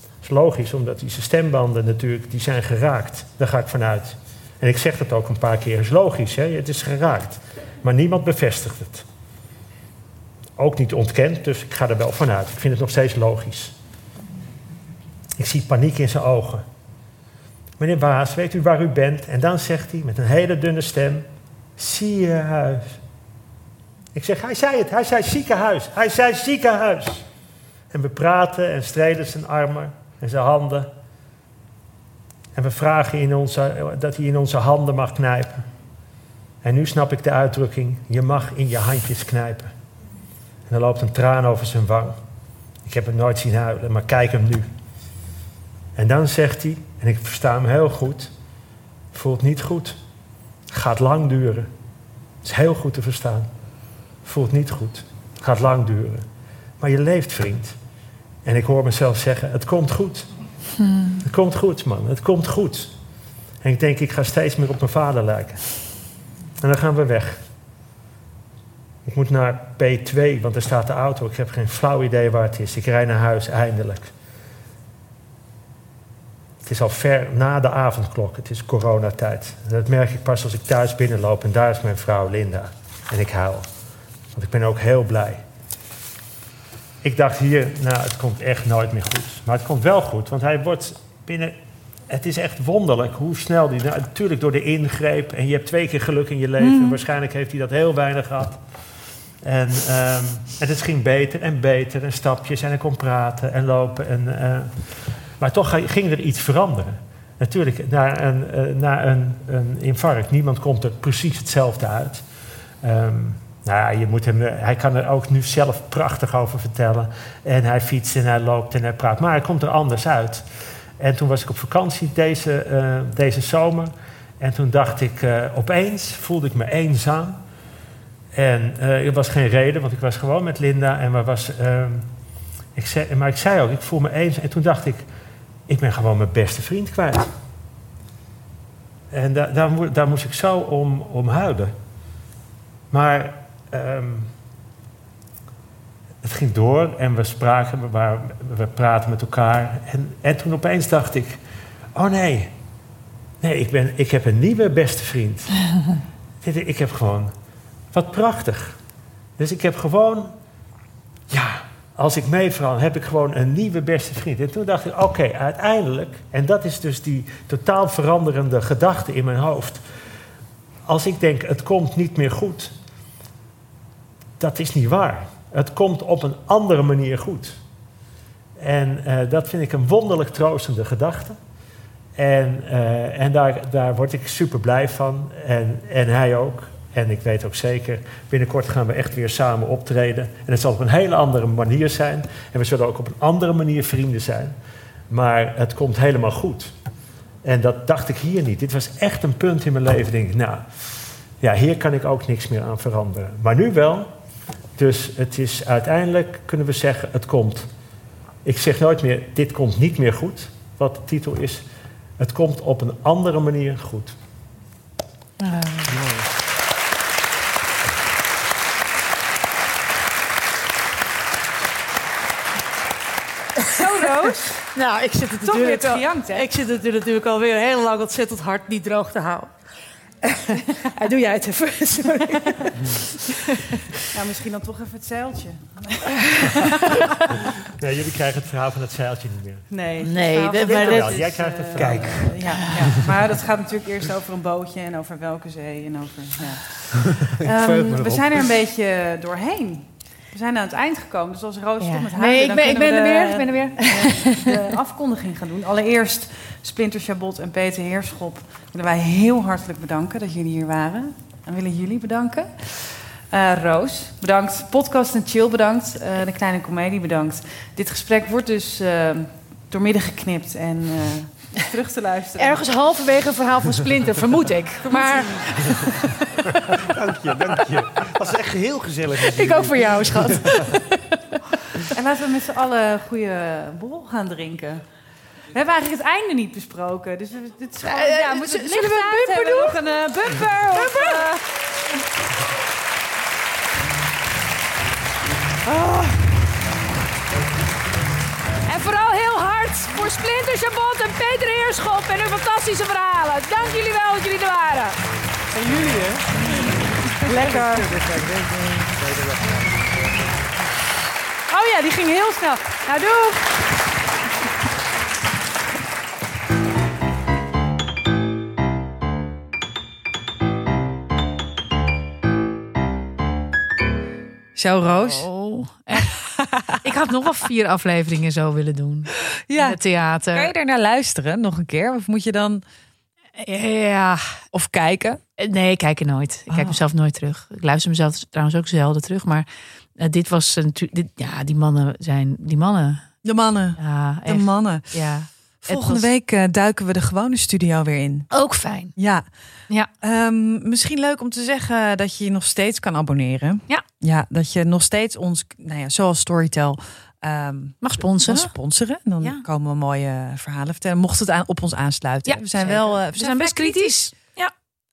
Dat is logisch, omdat die stembanden natuurlijk die zijn geraakt. Daar ga ik vanuit. En ik zeg dat ook een paar keer. Het is logisch, hè? het is geraakt. Maar niemand bevestigt het. Ook niet ontkend, dus ik ga er wel vanuit. Ik vind het nog steeds logisch. Ik zie paniek in zijn ogen. Meneer Waas, weet u waar u bent? En dan zegt hij met een hele dunne stem: Ziekenhuis. Ik zeg, hij zei het, hij zei ziekenhuis, hij zei ziekenhuis. En we praten en strelen zijn armen en zijn handen. En we vragen in onze, dat hij in onze handen mag knijpen. En nu snap ik de uitdrukking, je mag in je handjes knijpen. En er loopt een traan over zijn wang. Ik heb hem nooit zien huilen, maar kijk hem nu. En dan zegt hij, en ik versta hem heel goed, voelt niet goed. Gaat lang duren. Het is heel goed te verstaan. Voelt niet goed. Gaat lang duren. Maar je leeft, vriend. En ik hoor mezelf zeggen, het komt goed. Hmm. Het komt goed, man. Het komt goed. En ik denk, ik ga steeds meer op mijn vader lijken. En dan gaan we weg. Ik moet naar P2, want er staat de auto. Ik heb geen flauw idee waar het is. Ik rij naar huis, eindelijk. Het is al ver na de avondklok. Het is coronatijd. En dat merk ik pas als ik thuis binnenloop. En daar is mijn vrouw Linda. En ik huil. Want ik ben ook heel blij. Ik dacht hier, nou, het komt echt nooit meer goed. Maar het komt wel goed, want hij wordt binnen... Het is echt wonderlijk hoe snel die... Nou, natuurlijk door de ingreep. En je hebt twee keer geluk in je leven. Waarschijnlijk heeft hij dat heel weinig gehad. En, ehm, en het ging beter en beter. En stapjes. En hij kon praten en lopen. En, eh, maar toch ging er iets veranderen. Natuurlijk, na een, eh, na een, een infarct, niemand komt er precies hetzelfde uit. Ehm, nou je moet hem, eh, hij kan er ook nu zelf prachtig over vertellen. En hij fietst en hij loopt en hij praat. Maar hij komt er anders uit. En toen was ik op vakantie deze, deze zomer. En toen dacht ik, opeens voelde ik me eenzaam. En eh, er was geen reden, want ik was gewoon met Linda. En we was, ehm, ik zei, maar ik zei ook, ik voel me eenzaam. En toen dacht ik, ik ben gewoon mijn beste vriend kwijt. En da- daar, mo- daar moest ik zo om, om huilen. Maar ehm, het ging door en we spraken, we, waren, we praten met elkaar. En, en toen opeens dacht ik, oh nee, nee ik, ben, ik heb een nieuwe beste vriend. Ik heb gewoon, wat prachtig. Dus ik heb gewoon, ja, als ik meevrouw, heb ik gewoon een nieuwe beste vriend. En toen dacht ik, oké, uiteindelijk, en dat is dus die totaal veranderende gedachte in mijn hoofd. Als ik denk, het komt niet meer goed, dat is niet waar. Het komt op een andere manier goed. En eh, dat vind ik een wonderlijk troostende gedachte. En, eh, en daar, daar word ik super blij van. En, en hij ook. En ik weet ook zeker, binnenkort gaan we echt weer samen optreden. En het zal op een hele andere manier zijn. En we zullen ook op een andere manier vrienden zijn. Maar het komt helemaal goed. En dat dacht ik hier niet. Dit was echt een punt in mijn leven. Denk ik, nou, ja, hier kan ik ook niks meer aan veranderen. Maar nu wel. Dus het is uiteindelijk, kunnen we zeggen, het komt. Ik zeg nooit meer, dit komt niet meer goed. Wat de titel is. Het komt op een andere manier goed. Zo, Nou, ik zit het Toch weer natuurlijk al, gejankt, hè? ik zit het er natuurlijk alweer heel lang ontzettend hard niet droog te houden. Ja, doe jij het even. Sorry. Nou, misschien dan toch even het zeiltje. Nee, jullie krijgen het verhaal van het zeiltje niet meer. Nee, Nee, dat- maar dat is, Jij krijgt het verhaal. Kijk. eh, ja, ja, maar dat gaat natuurlijk eerst over een bootje en over welke zee en over. Ja. Ehm, we zijn er een beetje doorheen. We zijn aan het eind gekomen, dus als Roos Ja. met huilen, Nee, ik dan ben, ik ben kunnen er we weer. de- Ik ben er weer. de afkondiging gaan doen. Allereerst Splinter Chabot en Peter Heerschop willen wij heel hartelijk bedanken dat jullie hier waren. En willen jullie bedanken. Eh, Roos, bedankt. Podcast en Chill, bedankt. Eh, de Kleine Comedie, bedankt. Dit gesprek wordt dus eh, doormidden geknipt en eh, terug te luisteren. Ergens halverwege een verhaal van Splinter, vermoed ik. Maar Dank je, dank je. Het was echt heel gezellig. ik ook voor jou, schat. En laten we met z'n allen een goede borrel gaan drinken. We hebben eigenlijk het einde niet besproken. Dus we- dit is gewoon, Eh, ja, moeten zullen het we een bumper hebben? Nog een eh, bumper? Of, eh, En voor Splinter Chabot en Peter Heerschop en hun fantastische verhalen. Dank jullie wel dat jullie er waren. En jullie, hè? Lekker. Oh ja, die ging heel snel. Nou, doeg! Zo, Roos. Oh, ik had nog wel vier afleveringen zo willen doen. Ja. het theater. Kan je er naar luisteren nog een keer? Of moet je dan... Ja, Of kijken? nee, ik kijk er nooit. Ik kijk Oh. mezelf nooit terug. Ik luister mezelf trouwens ook zelden terug. Maar eh, dit was natuurlijk... Ja, die mannen zijn... Die mannen. De mannen. Ja, De echt. mannen. Ja. Volgende was- week eh, duiken we de gewone studio weer in. Ook fijn. Ja. Ja. Ehm, misschien leuk om te zeggen dat je je nog steeds kan abonneren. Ja. Ja, dat je nog steeds ons, nou ja, zoals Storytel, ehm Mag sponsoren. ons sponsoren. Dan Ja. komen we mooie verhalen vertellen. Mocht het aan, op ons aansluiten. Ja, we zijn zeker. wel, eh, we zijn best vrij kritisch.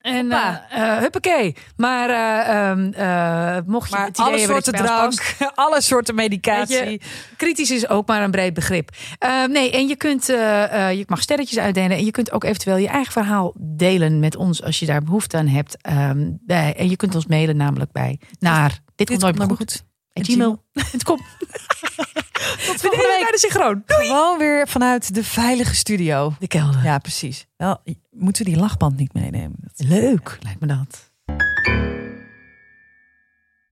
En eh, huppakee. Maar eh, ehm, eh, mocht je Maar het idee alle soorten drank, alle soorten medicatie. Je, kritisch is ook maar een breed begrip. Eh, nee, en je kunt, je mag sterretjes uitdelen. En je kunt ook eventueel je eigen verhaal delen met ons als je daar behoefte aan hebt. Ehm, bij, en je kunt ons mailen namelijk bij naar dit komt nooit meer goed. En gmail.com. Tot volgende week. bij de synchroon. Gewoon weer vanuit de veilige studio. De kelder. Ja, precies. Wel, moeten we die lachband niet meenemen? Leuk, lijkt me dat.